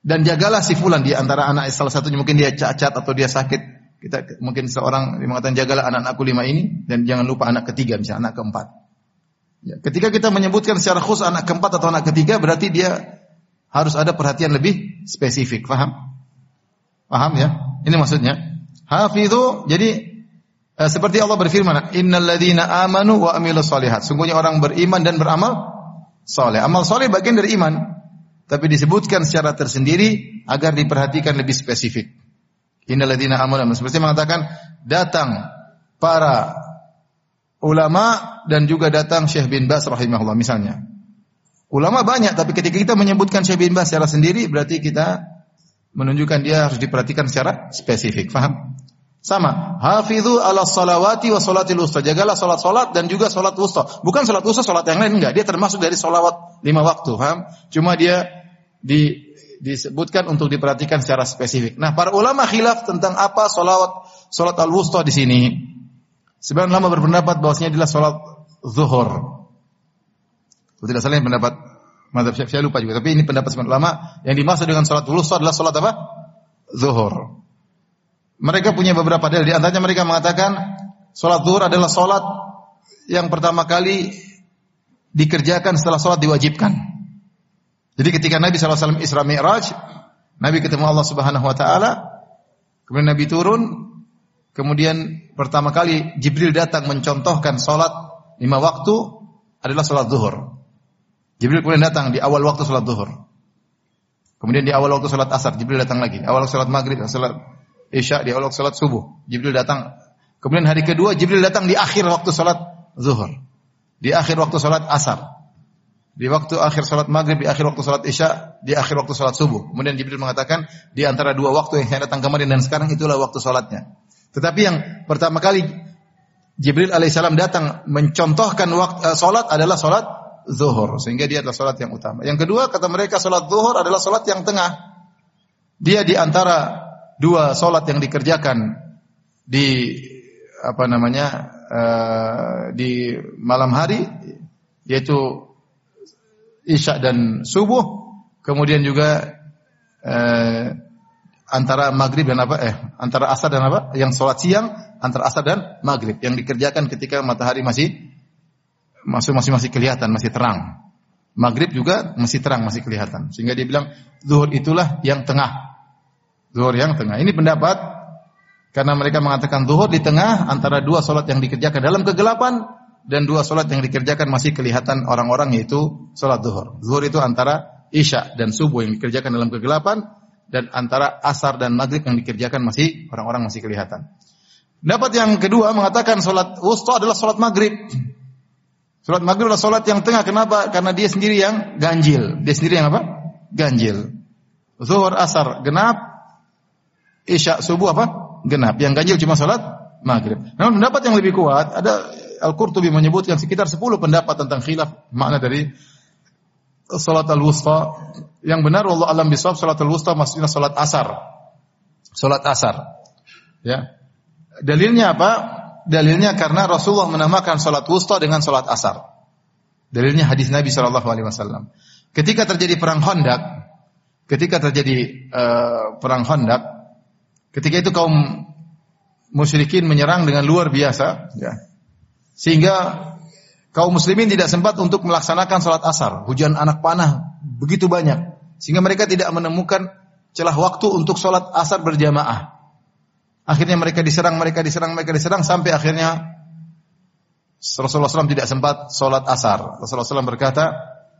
dan jagalah si fulan di antara anak salah satunya mungkin dia cacat atau dia sakit. Kita mungkin seorang mengatakan jagalah anak-anakku lima ini dan jangan lupa anak ketiga misalnya anak keempat. Ya, ketika kita menyebutkan secara khusus anak keempat atau anak ketiga berarti dia harus ada perhatian lebih spesifik, paham? Paham ya? Ini maksudnya. Hafidhu jadi Eh, seperti Allah berfirman, "Innal ladzina amanu wa amilus solihat." Sungguhnya orang beriman dan beramal soleh. Amal soleh bagian dari iman, tapi disebutkan secara tersendiri agar diperhatikan lebih spesifik. Innal ladzina amanu seperti mengatakan datang para ulama dan juga datang Syekh bin Bas rahimahullah misalnya. Ulama banyak tapi ketika kita menyebutkan Syekh bin Bas secara sendiri berarti kita menunjukkan dia harus diperhatikan secara spesifik. Faham? Sama. Hafidhu ala salawati wa salatil wusta. Jagalah salat-salat dan juga salat wusta. Bukan salat wusta, salat yang lain enggak. Dia termasuk dari salawat lima waktu, paham? Cuma dia di, disebutkan untuk diperhatikan secara spesifik. Nah, para ulama khilaf tentang apa salawat salat al-wusta di sini. Sebagian ulama berpendapat bahwasanya adalah salat zuhur. Tidak salah yang pendapat Madhab saya lupa juga. Tapi ini pendapat sebagian ulama. Yang dimaksud dengan salat wusta adalah salat apa? Zuhur. Mereka punya beberapa dalil. Di antaranya mereka mengatakan sholat zuhur adalah sholat yang pertama kali dikerjakan setelah sholat diwajibkan. Jadi ketika Nabi SAW Isra Mi'raj, Nabi ketemu Allah Subhanahu Wa Taala, kemudian Nabi turun, kemudian pertama kali Jibril datang mencontohkan sholat lima waktu adalah sholat zuhur. Jibril kemudian datang di awal waktu sholat zuhur. Kemudian di awal waktu sholat asar, Jibril datang lagi. Awal sholat maghrib, sholat Isya di awal salat subuh. Jibril datang. Kemudian hari kedua Jibril datang di akhir waktu salat zuhur. Di akhir waktu salat asar. Di waktu akhir salat maghrib, di akhir waktu salat isya, di akhir waktu salat subuh. Kemudian Jibril mengatakan, di antara dua waktu yang saya datang kemarin dan sekarang itulah waktu salatnya. Tetapi yang pertama kali Jibril alaihissalam datang mencontohkan waktu uh, salat adalah salat zuhur. Sehingga dia adalah salat yang utama. Yang kedua, kata mereka salat zuhur adalah salat yang tengah. Dia di antara dua solat yang dikerjakan di apa namanya uh, di malam hari yaitu isya dan subuh, kemudian juga uh, antara maghrib dan apa eh antara asar dan apa yang sholat siang antara asar dan maghrib. Yang dikerjakan ketika matahari masih masih masih masih kelihatan masih terang. Maghrib juga masih terang masih kelihatan. Sehingga dia bilang zuhur itulah yang tengah. Zuhur yang tengah. Ini pendapat karena mereka mengatakan zuhur di tengah antara dua sholat yang dikerjakan dalam kegelapan dan dua sholat yang dikerjakan masih kelihatan orang-orang yaitu sholat zuhur zuhur itu antara isya dan subuh yang dikerjakan dalam kegelapan dan antara asar dan maghrib yang dikerjakan masih orang-orang masih kelihatan. Dapat yang kedua mengatakan solat wusta adalah solat maghrib. Solat maghrib adalah solat yang tengah. Kenapa? Karena dia sendiri yang ganjil. Dia sendiri yang apa? Ganjil. Zuhur, asar, genap. Isya, subuh apa? Genap. Yang ganjil cuma solat maghrib. Namun pendapat yang lebih kuat, ada Al-Qurtubi menyebutkan sekitar 10 pendapat tentang khilaf makna dari salat al-wusta. Yang benar Allah alam bisawab salat al-wusta maksudnya salat asar. Salat asar. Ya. Dalilnya apa? Dalilnya karena Rasulullah menamakan salat wusta dengan salat asar. Dalilnya hadis Nabi Shallallahu alaihi wasallam. Ketika terjadi perang Khandaq, ketika terjadi uh, perang Khandaq, ketika itu kaum musyrikin menyerang dengan luar biasa, ya. Sehingga kaum muslimin tidak sempat untuk melaksanakan sholat asar. Hujan anak panah begitu banyak. Sehingga mereka tidak menemukan celah waktu untuk sholat asar berjamaah. Akhirnya mereka diserang, mereka diserang, mereka diserang, sampai akhirnya Rasulullah SAW tidak sempat sholat asar. Rasulullah SAW berkata,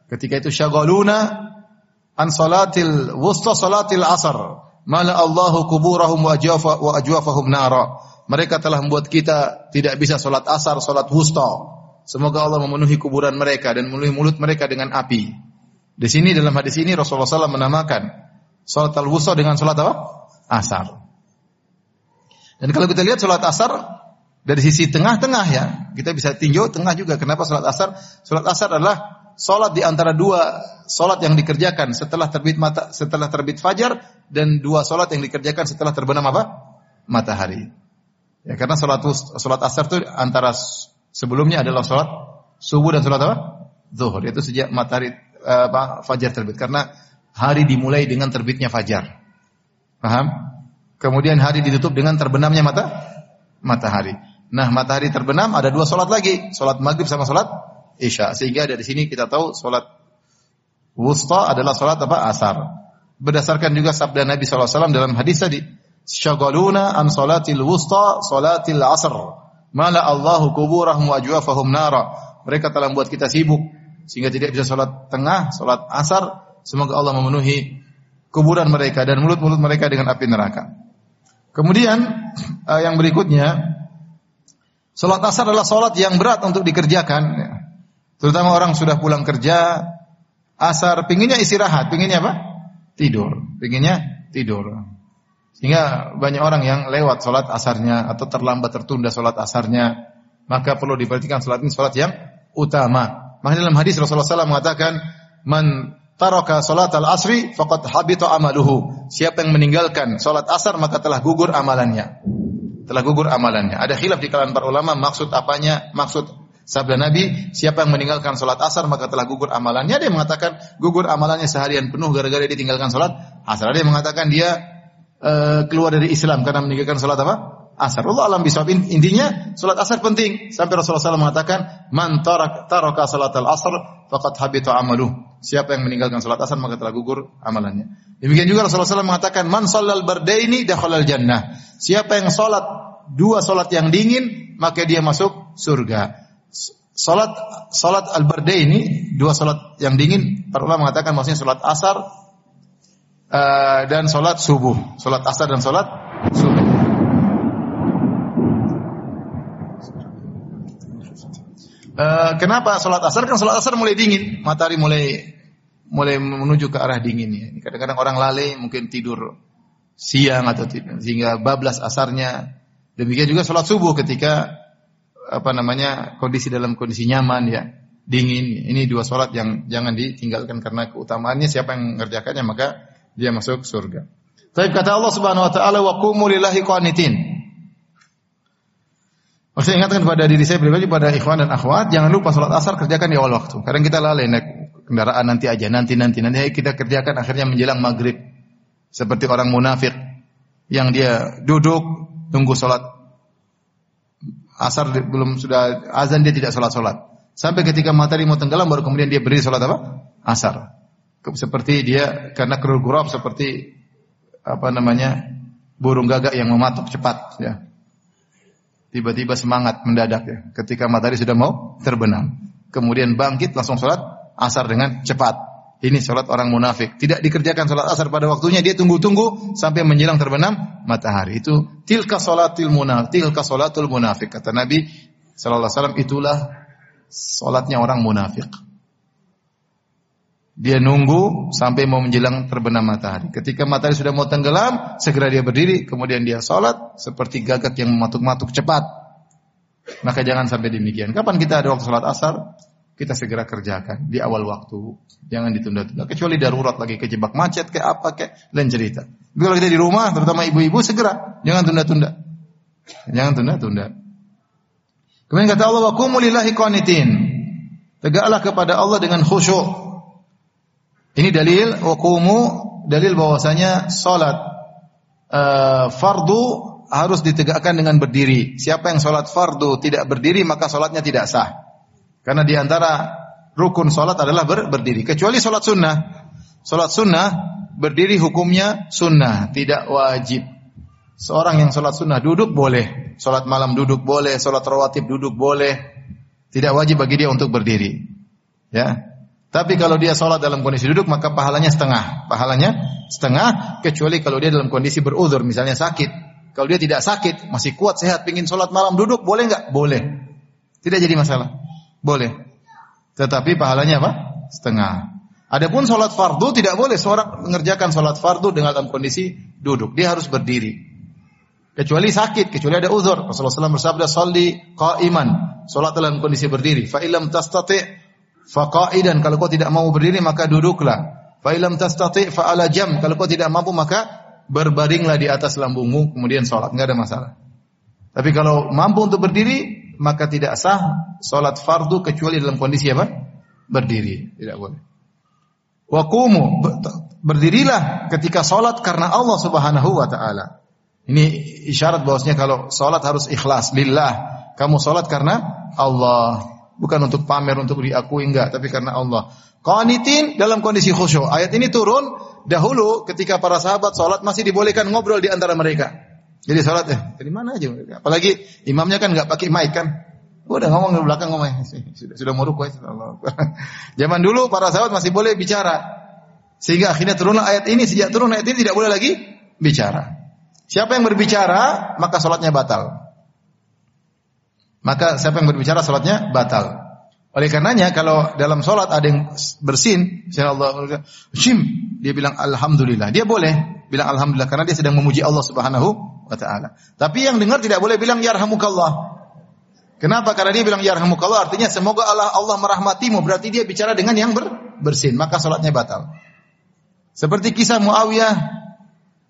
ketika itu syagaluna an salatil wusta salatil asar. Mala Allahu kuburahum wa ajwafahum nara. Mereka telah membuat kita tidak bisa sholat asar, sholat wusta. Semoga Allah memenuhi kuburan mereka dan memenuhi mulut mereka dengan api. Di sini dalam hadis ini Rasulullah SAW menamakan salat al-wusta dengan salat apa? Asar. Dan kalau kita lihat salat asar dari sisi tengah-tengah ya, kita bisa tinjau tengah juga. Kenapa salat asar? Salat asar adalah salat di antara dua salat yang dikerjakan setelah terbit mata setelah terbit fajar dan dua salat yang dikerjakan setelah terbenam apa? matahari. Ya karena salat salat asar itu antara Sebelumnya adalah sholat subuh dan sholat apa? Zuhur. Itu sejak matahari apa, fajar terbit. Karena hari dimulai dengan terbitnya fajar. Paham? Kemudian hari ditutup dengan terbenamnya mata matahari. Nah, matahari terbenam ada dua sholat lagi, sholat maghrib sama sholat isya. Sehingga dari sini kita tahu sholat wusta adalah sholat apa? Asar. Berdasarkan juga sabda Nabi SAW dalam hadis tadi, syagaluna an sholatil wusta sholatil asr. Mala Allahu kuburahum wa ajwafahum nara. Mereka telah membuat kita sibuk sehingga tidak bisa salat tengah, salat asar. Semoga Allah memenuhi kuburan mereka dan mulut-mulut mereka dengan api neraka. Kemudian uh, yang berikutnya salat asar adalah salat yang berat untuk dikerjakan. Terutama orang sudah pulang kerja, asar pinginnya istirahat, pinginnya apa? Tidur, pinginnya tidur. Sehingga banyak orang yang lewat sholat asarnya atau terlambat tertunda sholat asarnya. Maka perlu diperhatikan sholat ini sholat yang utama. Maka dalam hadis Rasulullah SAW mengatakan, Man taraka sholat al-asri faqad habita amaluhu. Siapa yang meninggalkan sholat asar maka telah gugur amalannya. Telah gugur amalannya. Ada khilaf di kalangan para ulama maksud apanya, maksud sabda Nabi, siapa yang meninggalkan sholat asar maka telah gugur amalannya. Dia mengatakan gugur amalannya seharian penuh gara-gara dia tinggalkan sholat asar. Yang mengatakan dia uh, keluar dari Islam karena meninggalkan salat apa? Asar. Allah alam bisawab. Intinya salat asar penting. Sampai Rasulullah SAW mengatakan, "Man tarak taraka salat al-asr faqad habita amaluh." Siapa yang meninggalkan salat asar maka telah gugur amalannya. Demikian juga Rasulullah SAW mengatakan, "Man shallal bardaini dakhalal jannah." Siapa yang salat dua salat yang dingin, maka dia masuk surga. Salat salat al-bardaini, dua salat yang dingin, para ulama mengatakan maksudnya salat asar uh, dan sholat subuh, sholat asar dan sholat subuh. Uh, kenapa sholat asar? Kan sholat asar mulai dingin, matahari mulai mulai menuju ke arah dingin ya. Kadang-kadang orang lalai mungkin tidur siang atau tidur, sehingga bablas asarnya. Demikian juga sholat subuh ketika apa namanya kondisi dalam kondisi nyaman ya dingin. Ini dua sholat yang jangan ditinggalkan karena keutamaannya siapa yang mengerjakannya maka dia masuk surga. Tapi kata Allah Subhanahu wa taala wa qumu lillahi qanitin. Saya ingatkan kepada diri saya pribadi, pada ikhwan dan akhwat, jangan lupa sholat asar kerjakan di awal waktu. Kadang kita lalai naik kendaraan nanti aja, nanti nanti nanti kita kerjakan akhirnya menjelang maghrib. Seperti orang munafik yang dia duduk tunggu sholat asar belum sudah azan dia tidak sholat sholat. Sampai ketika matahari mau tenggelam baru kemudian dia berdiri sholat apa? Asar. Seperti dia karena kerugurap seperti apa namanya burung gagak yang mematuk cepat ya. Tiba-tiba semangat mendadak ya. Ketika matahari sudah mau terbenam. Kemudian bangkit langsung sholat asar dengan cepat. Ini sholat orang munafik. Tidak dikerjakan sholat asar pada waktunya. Dia tunggu-tunggu sampai menjelang terbenam matahari. Itu tilka sholatil munafik. Tilka sholatul munafik. Kata Nabi Wasallam itulah sholatnya orang munafik. Dia nunggu sampai mau menjelang terbenam matahari. Ketika matahari sudah mau tenggelam, segera dia berdiri, kemudian dia sholat seperti gagak yang mematuk-matuk cepat. Maka jangan sampai demikian. Kapan kita ada waktu sholat asar? Kita segera kerjakan di awal waktu. Jangan ditunda-tunda. Kecuali darurat lagi kejebak macet, kayak apa, kayak lain cerita. Tapi kalau kita di rumah, terutama ibu-ibu, segera. Jangan tunda-tunda. Jangan tunda-tunda. Kemudian kata Allah, wa kumulillahi qanitin. Tegaklah kepada Allah dengan khusyuk. Ini dalil wakumu dalil bahwasanya salat uh, fardu harus ditegakkan dengan berdiri. Siapa yang salat fardu tidak berdiri maka salatnya tidak sah. Karena di antara rukun salat adalah ber, berdiri. Kecuali salat sunnah. Salat sunnah berdiri hukumnya sunnah, tidak wajib. Seorang yang salat sunnah duduk boleh, salat malam duduk boleh, salat rawatib duduk boleh. Tidak wajib bagi dia untuk berdiri. Ya, tapi kalau dia sholat dalam kondisi duduk maka pahalanya setengah. Pahalanya setengah kecuali kalau dia dalam kondisi beruzur misalnya sakit. Kalau dia tidak sakit, masih kuat, sehat, pingin sholat malam duduk, boleh nggak? Boleh. Tidak jadi masalah. Boleh. Tetapi pahalanya apa? Setengah. Adapun sholat fardu tidak boleh seorang mengerjakan sholat fardu dengan dalam kondisi duduk. Dia harus berdiri. Kecuali sakit, kecuali ada uzur. Rasulullah SAW bersabda, "Shalli qa'iman." Salat dalam kondisi berdiri. Fa illam tastati' Faqaidan kalau kau tidak mau berdiri maka duduklah. Fa ilam tastati' fa ala jam kalau kau tidak mampu maka berbaringlah di atas lambungmu kemudian salat enggak ada masalah. Tapi kalau mampu untuk berdiri maka tidak sah salat fardu kecuali dalam kondisi apa? Berdiri, tidak boleh. Wa qumu berdirilah ketika salat karena Allah Subhanahu wa taala. Ini isyarat bahwasanya kalau salat harus ikhlas lillah. Kamu salat karena Allah. Bukan untuk pamer, untuk diakui enggak, tapi karena Allah. Qanitin dalam kondisi khusyuk. Ayat ini turun dahulu ketika para sahabat sholat masih dibolehkan ngobrol di antara mereka. Jadi sholat eh dari mana aja? Apalagi imamnya kan nggak pakai mic kan. Udah ngomong di belakang ngomong sudah sudah mau rukuk Zaman dulu para sahabat masih boleh bicara. Sehingga akhirnya turunlah ayat ini sejak turun ayat ini tidak boleh lagi bicara. Siapa yang berbicara maka sholatnya batal maka siapa yang berbicara salatnya batal. Oleh karenanya kalau dalam salat ada yang bersin, Allah shim, dia bilang alhamdulillah. Dia boleh bilang alhamdulillah karena dia sedang memuji Allah Subhanahu wa taala. Tapi yang dengar tidak boleh bilang yarhamukallah. Kenapa? Karena dia bilang yarhamukallah artinya semoga Allah Allah merahmatimu, berarti dia bicara dengan yang ber, bersin, maka salatnya batal. Seperti kisah Muawiyah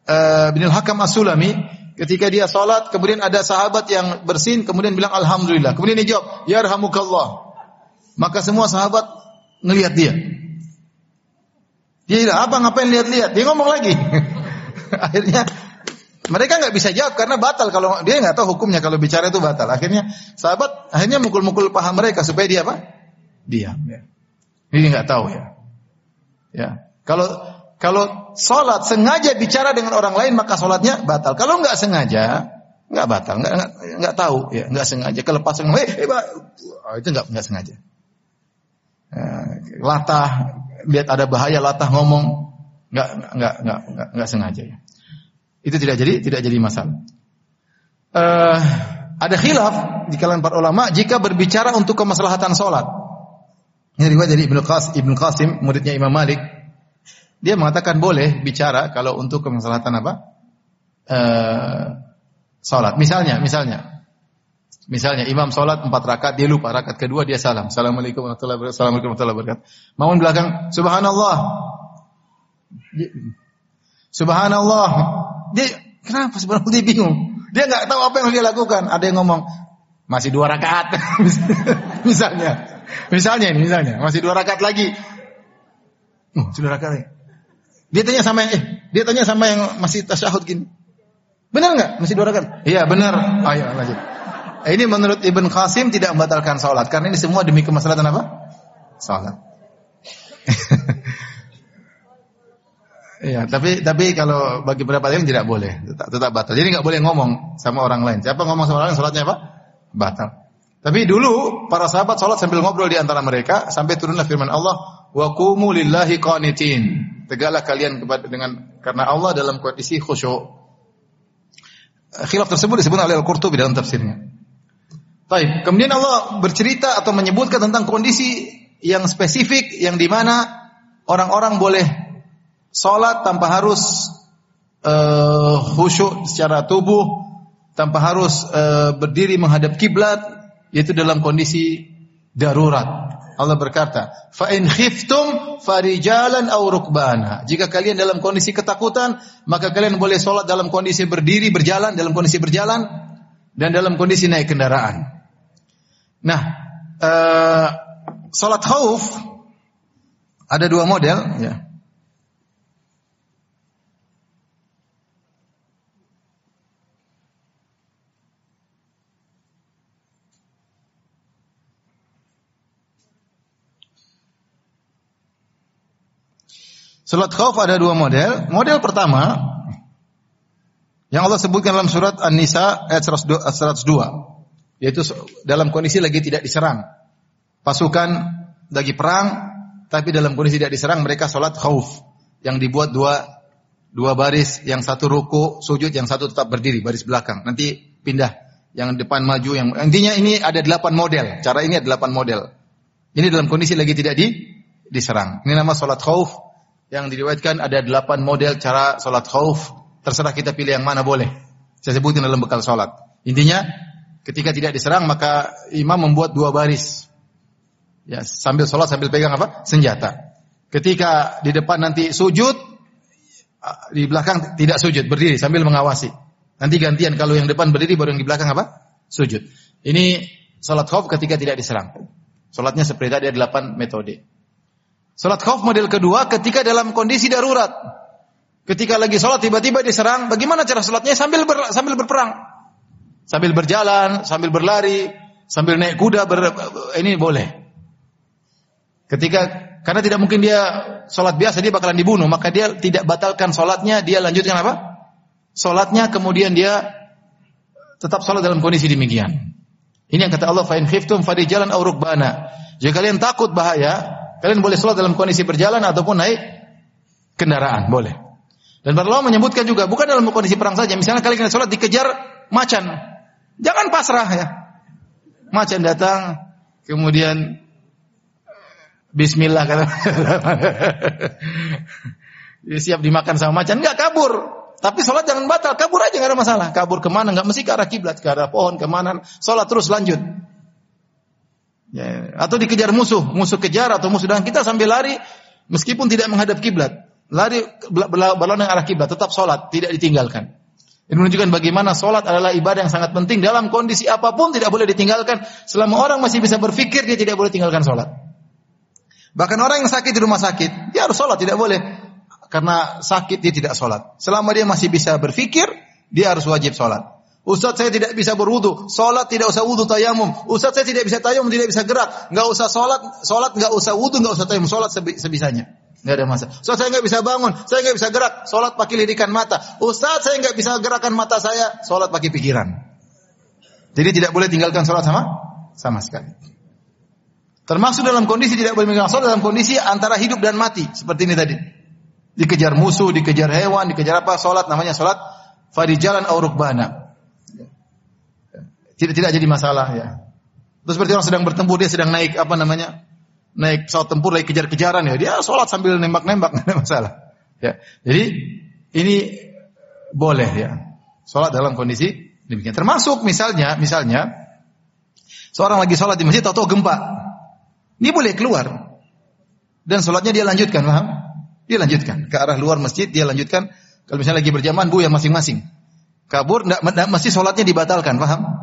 uh, bin Al-Hakam As-Sulami Ketika dia salat, kemudian ada sahabat yang bersin, kemudian bilang alhamdulillah. Kemudian dia jawab, ya rahmukallah. Maka semua sahabat ngelihat dia. Dia bilang, apa ngapain lihat-lihat? Dia ngomong lagi. Akhirnya mereka nggak bisa jawab karena batal kalau dia nggak tahu hukumnya kalau bicara itu batal. Akhirnya sahabat akhirnya mukul-mukul paham mereka supaya dia apa? Diam. Ya. Ini nggak tahu ya. Ya. Kalau kalau sholat sengaja bicara dengan orang lain maka sholatnya batal. Kalau nggak sengaja, nggak batal, nggak nggak tahu, ya nggak sengaja kelepasan, eh, eh oh, itu nggak nggak sengaja. Eh, latah, lihat ada bahaya latah ngomong, nggak nggak nggak nggak nggak sengaja ya. Itu tidak jadi tidak jadi masalah. Uh, ada khilaf di kalangan para ulama jika berbicara untuk kemaslahatan sholat. Ini riwayat dari Ibnu Qasim, Ibnu Qasim, muridnya Imam Malik dia mengatakan boleh bicara kalau untuk kemaslahatan apa? Uh, salat. Misalnya, misalnya. Misalnya imam salat empat rakaat, dia lupa rakaat kedua dia salam. Assalamualaikum warahmatullahi wabarakatuh. Assalamualaikum warahmatullahi wabarakatuh. Mau belakang, subhanallah. Subhanallah. Dia kenapa subhanallah dia bingung. Dia nggak tahu apa yang dia lakukan. Ada yang ngomong masih dua rakaat. misalnya, misalnya ini, misalnya masih dua rakaat lagi. Oh, sudah rakaat lagi. Dia tanya sama yang, eh, dia tanya sama yang masih tasyahud gini. Benar nggak? Masih dua rakaat? Iya benar. Ayo lanjut. Ini menurut Ibn Qasim tidak membatalkan sholat karena ini semua demi kemaslahatan apa? Sholat. Iya, tapi tapi kalau bagi beberapa yang tidak boleh, tetap, tetap batal. Jadi nggak boleh ngomong sama orang lain. Siapa ngomong sama orang lain, sholatnya apa? Batal. Tapi dulu para sahabat sholat sambil ngobrol di antara mereka sampai turunlah firman Allah, wa qumu lillahi qanitin. Tegaklah kalian kepada dengan karena Allah dalam kondisi khusyuk. Khilaf tersebut disebut oleh Al-Qurtubi dalam tafsirnya. Baik, kemudian Allah bercerita atau menyebutkan tentang kondisi yang spesifik yang di mana orang-orang boleh Salat tanpa harus uh, khusyuk secara tubuh, tanpa harus uh, berdiri menghadap kiblat, yaitu dalam kondisi darurat. Allah berkata, "Fa in khiftum farijalan aw rukbana." Jika kalian dalam kondisi ketakutan, maka kalian boleh salat dalam kondisi berdiri, berjalan, dalam kondisi berjalan dan dalam kondisi naik kendaraan. Nah, uh, salat khauf ada dua model ya. Salat khauf ada dua model. Model pertama yang Allah sebutkan dalam surat An-Nisa ayat 102, yaitu dalam kondisi lagi tidak diserang. Pasukan lagi perang tapi dalam kondisi tidak diserang mereka salat khauf yang dibuat dua dua baris, yang satu ruku, sujud, yang satu tetap berdiri baris belakang. Nanti pindah yang depan maju yang intinya ini ada delapan model. Cara ini ada delapan model. Ini dalam kondisi lagi tidak di diserang. Ini nama salat khauf yang diriwayatkan ada delapan model cara sholat khauf. Terserah kita pilih yang mana boleh. Saya sebutin dalam bekal sholat. Intinya, ketika tidak diserang maka imam membuat dua baris. Ya, sambil sholat sambil pegang apa? Senjata. Ketika di depan nanti sujud, di belakang tidak sujud, berdiri sambil mengawasi. Nanti gantian kalau yang depan berdiri baru yang di belakang apa? Sujud. Ini sholat khauf ketika tidak diserang. Sholatnya seperti tadi ada delapan metode. Salat khauf model kedua ketika dalam kondisi darurat. Ketika lagi salat tiba-tiba diserang, bagaimana cara salatnya sambil ber, sambil berperang? Sambil berjalan, sambil berlari, sambil naik kuda ber, ini boleh. Ketika karena tidak mungkin dia salat biasa dia bakalan dibunuh, maka dia tidak batalkan salatnya, dia lanjutkan apa? Salatnya kemudian dia tetap salat dalam kondisi demikian. Ini yang kata Allah fa in khiftum farijalan aw rukbana. Jika kalian takut bahaya, Kalian boleh sholat dalam kondisi berjalan ataupun naik kendaraan, boleh. Dan para ulama menyebutkan juga bukan dalam kondisi perang saja. Misalnya kalian sholat dikejar macan, jangan pasrah ya. Macan datang, kemudian Bismillah kata. siap dimakan sama macan, enggak kabur. Tapi sholat jangan batal, kabur aja nggak ada masalah. Kabur ke mana? Nggak mesti ke arah kiblat, ke arah pohon, ke mana? Sholat terus lanjut. Ya, atau dikejar musuh, musuh kejar atau musuh dan kita sambil lari meskipun tidak menghadap kiblat, lari berlawanan arah kiblat, tetap sholat, tidak ditinggalkan. Ini menunjukkan bagaimana sholat adalah ibadah yang sangat penting dalam kondisi apa pun tidak boleh ditinggalkan. Selama orang masih bisa berpikir dia tidak boleh tinggalkan sholat. Bahkan orang yang sakit di rumah sakit dia harus sholat tidak boleh karena sakit dia tidak sholat. Selama dia masih bisa berpikir dia harus wajib sholat. Ustaz saya tidak bisa berwudu, salat tidak usah wudu tayamum. Ustaz saya tidak bisa tayamum, tidak bisa gerak, enggak usah salat, salat enggak usah wudu, enggak usah tayamum, salat sebisanya. Enggak ada masalah. Ustaz saya enggak bisa bangun, saya enggak bisa gerak, salat pakai lirikan mata. Ustaz saya enggak bisa gerakan mata saya, salat pakai pikiran. Jadi tidak boleh tinggalkan salat sama sama sekali. Termasuk dalam kondisi tidak boleh meninggalkan salat dalam kondisi antara hidup dan mati, seperti ini tadi. Dikejar musuh, dikejar hewan, dikejar apa? Salat namanya salat farijalan au rukbana. Tidak tidak jadi masalah ya. Terus seperti orang sedang bertempur dia sedang naik apa namanya? Naik pesawat tempur lagi kejar-kejaran ya. Dia sholat sambil nembak-nembak tidak ada masalah. Ya. Jadi ini boleh ya. Sholat dalam kondisi demikian. Termasuk misalnya misalnya seorang lagi sholat di masjid atau gempa. Ini boleh keluar. Dan sholatnya dia lanjutkan, paham? Dia lanjutkan ke arah luar masjid, dia lanjutkan. Kalau misalnya lagi berjamaah, bu ya masing-masing. Kabur, tidak mesti sholatnya dibatalkan, paham?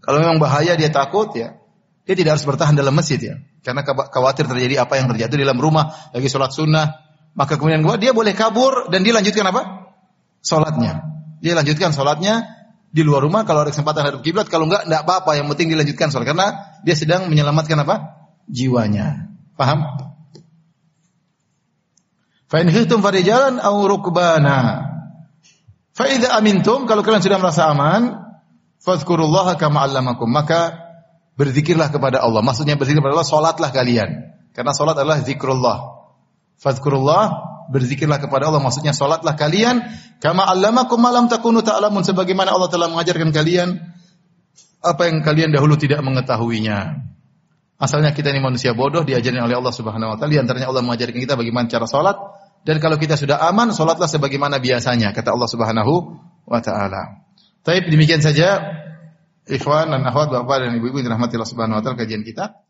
Kalau memang bahaya dia takut ya, dia tidak harus bertahan dalam masjid ya. Karena khawatir terjadi apa yang terjadi di dalam rumah lagi sholat sunnah. Maka kemudian gua dia boleh kabur dan dia lanjutkan apa? Sholatnya. Dia lanjutkan sholatnya di luar rumah kalau ada kesempatan hadap kiblat. Kalau enggak, enggak apa-apa. Yang penting dilanjutkan sholat karena dia sedang menyelamatkan apa? Jiwanya. Paham? Fa in khiftum farijalan aw rukbana. Fa idza amintum kalau kalian sudah merasa aman, fadhkurullaha kama 'allamakum. Maka berzikirlah kepada Allah. Maksudnya berzikir kepada Allah, salatlah kalian. Karena salat adalah zikrullah. Fadhkurullah, berzikirlah kepada Allah. Maksudnya salatlah kalian kama 'allamakum ma lam takunu ta'lamun sebagaimana Allah telah mengajarkan kalian apa yang kalian dahulu tidak mengetahuinya. Asalnya kita ini manusia bodoh diajarin oleh Allah Subhanahu wa taala. Antaranya Allah mengajarkan kita bagaimana cara salat dan kalau kita sudah aman salatlah sebagaimana biasanya kata Allah Subhanahu wa taala. Tapi demikian saja Ikhwan dan akhwat bapak dan ibu-ibu yang dirahmati Allah Subhanahu wa taala kajian kita.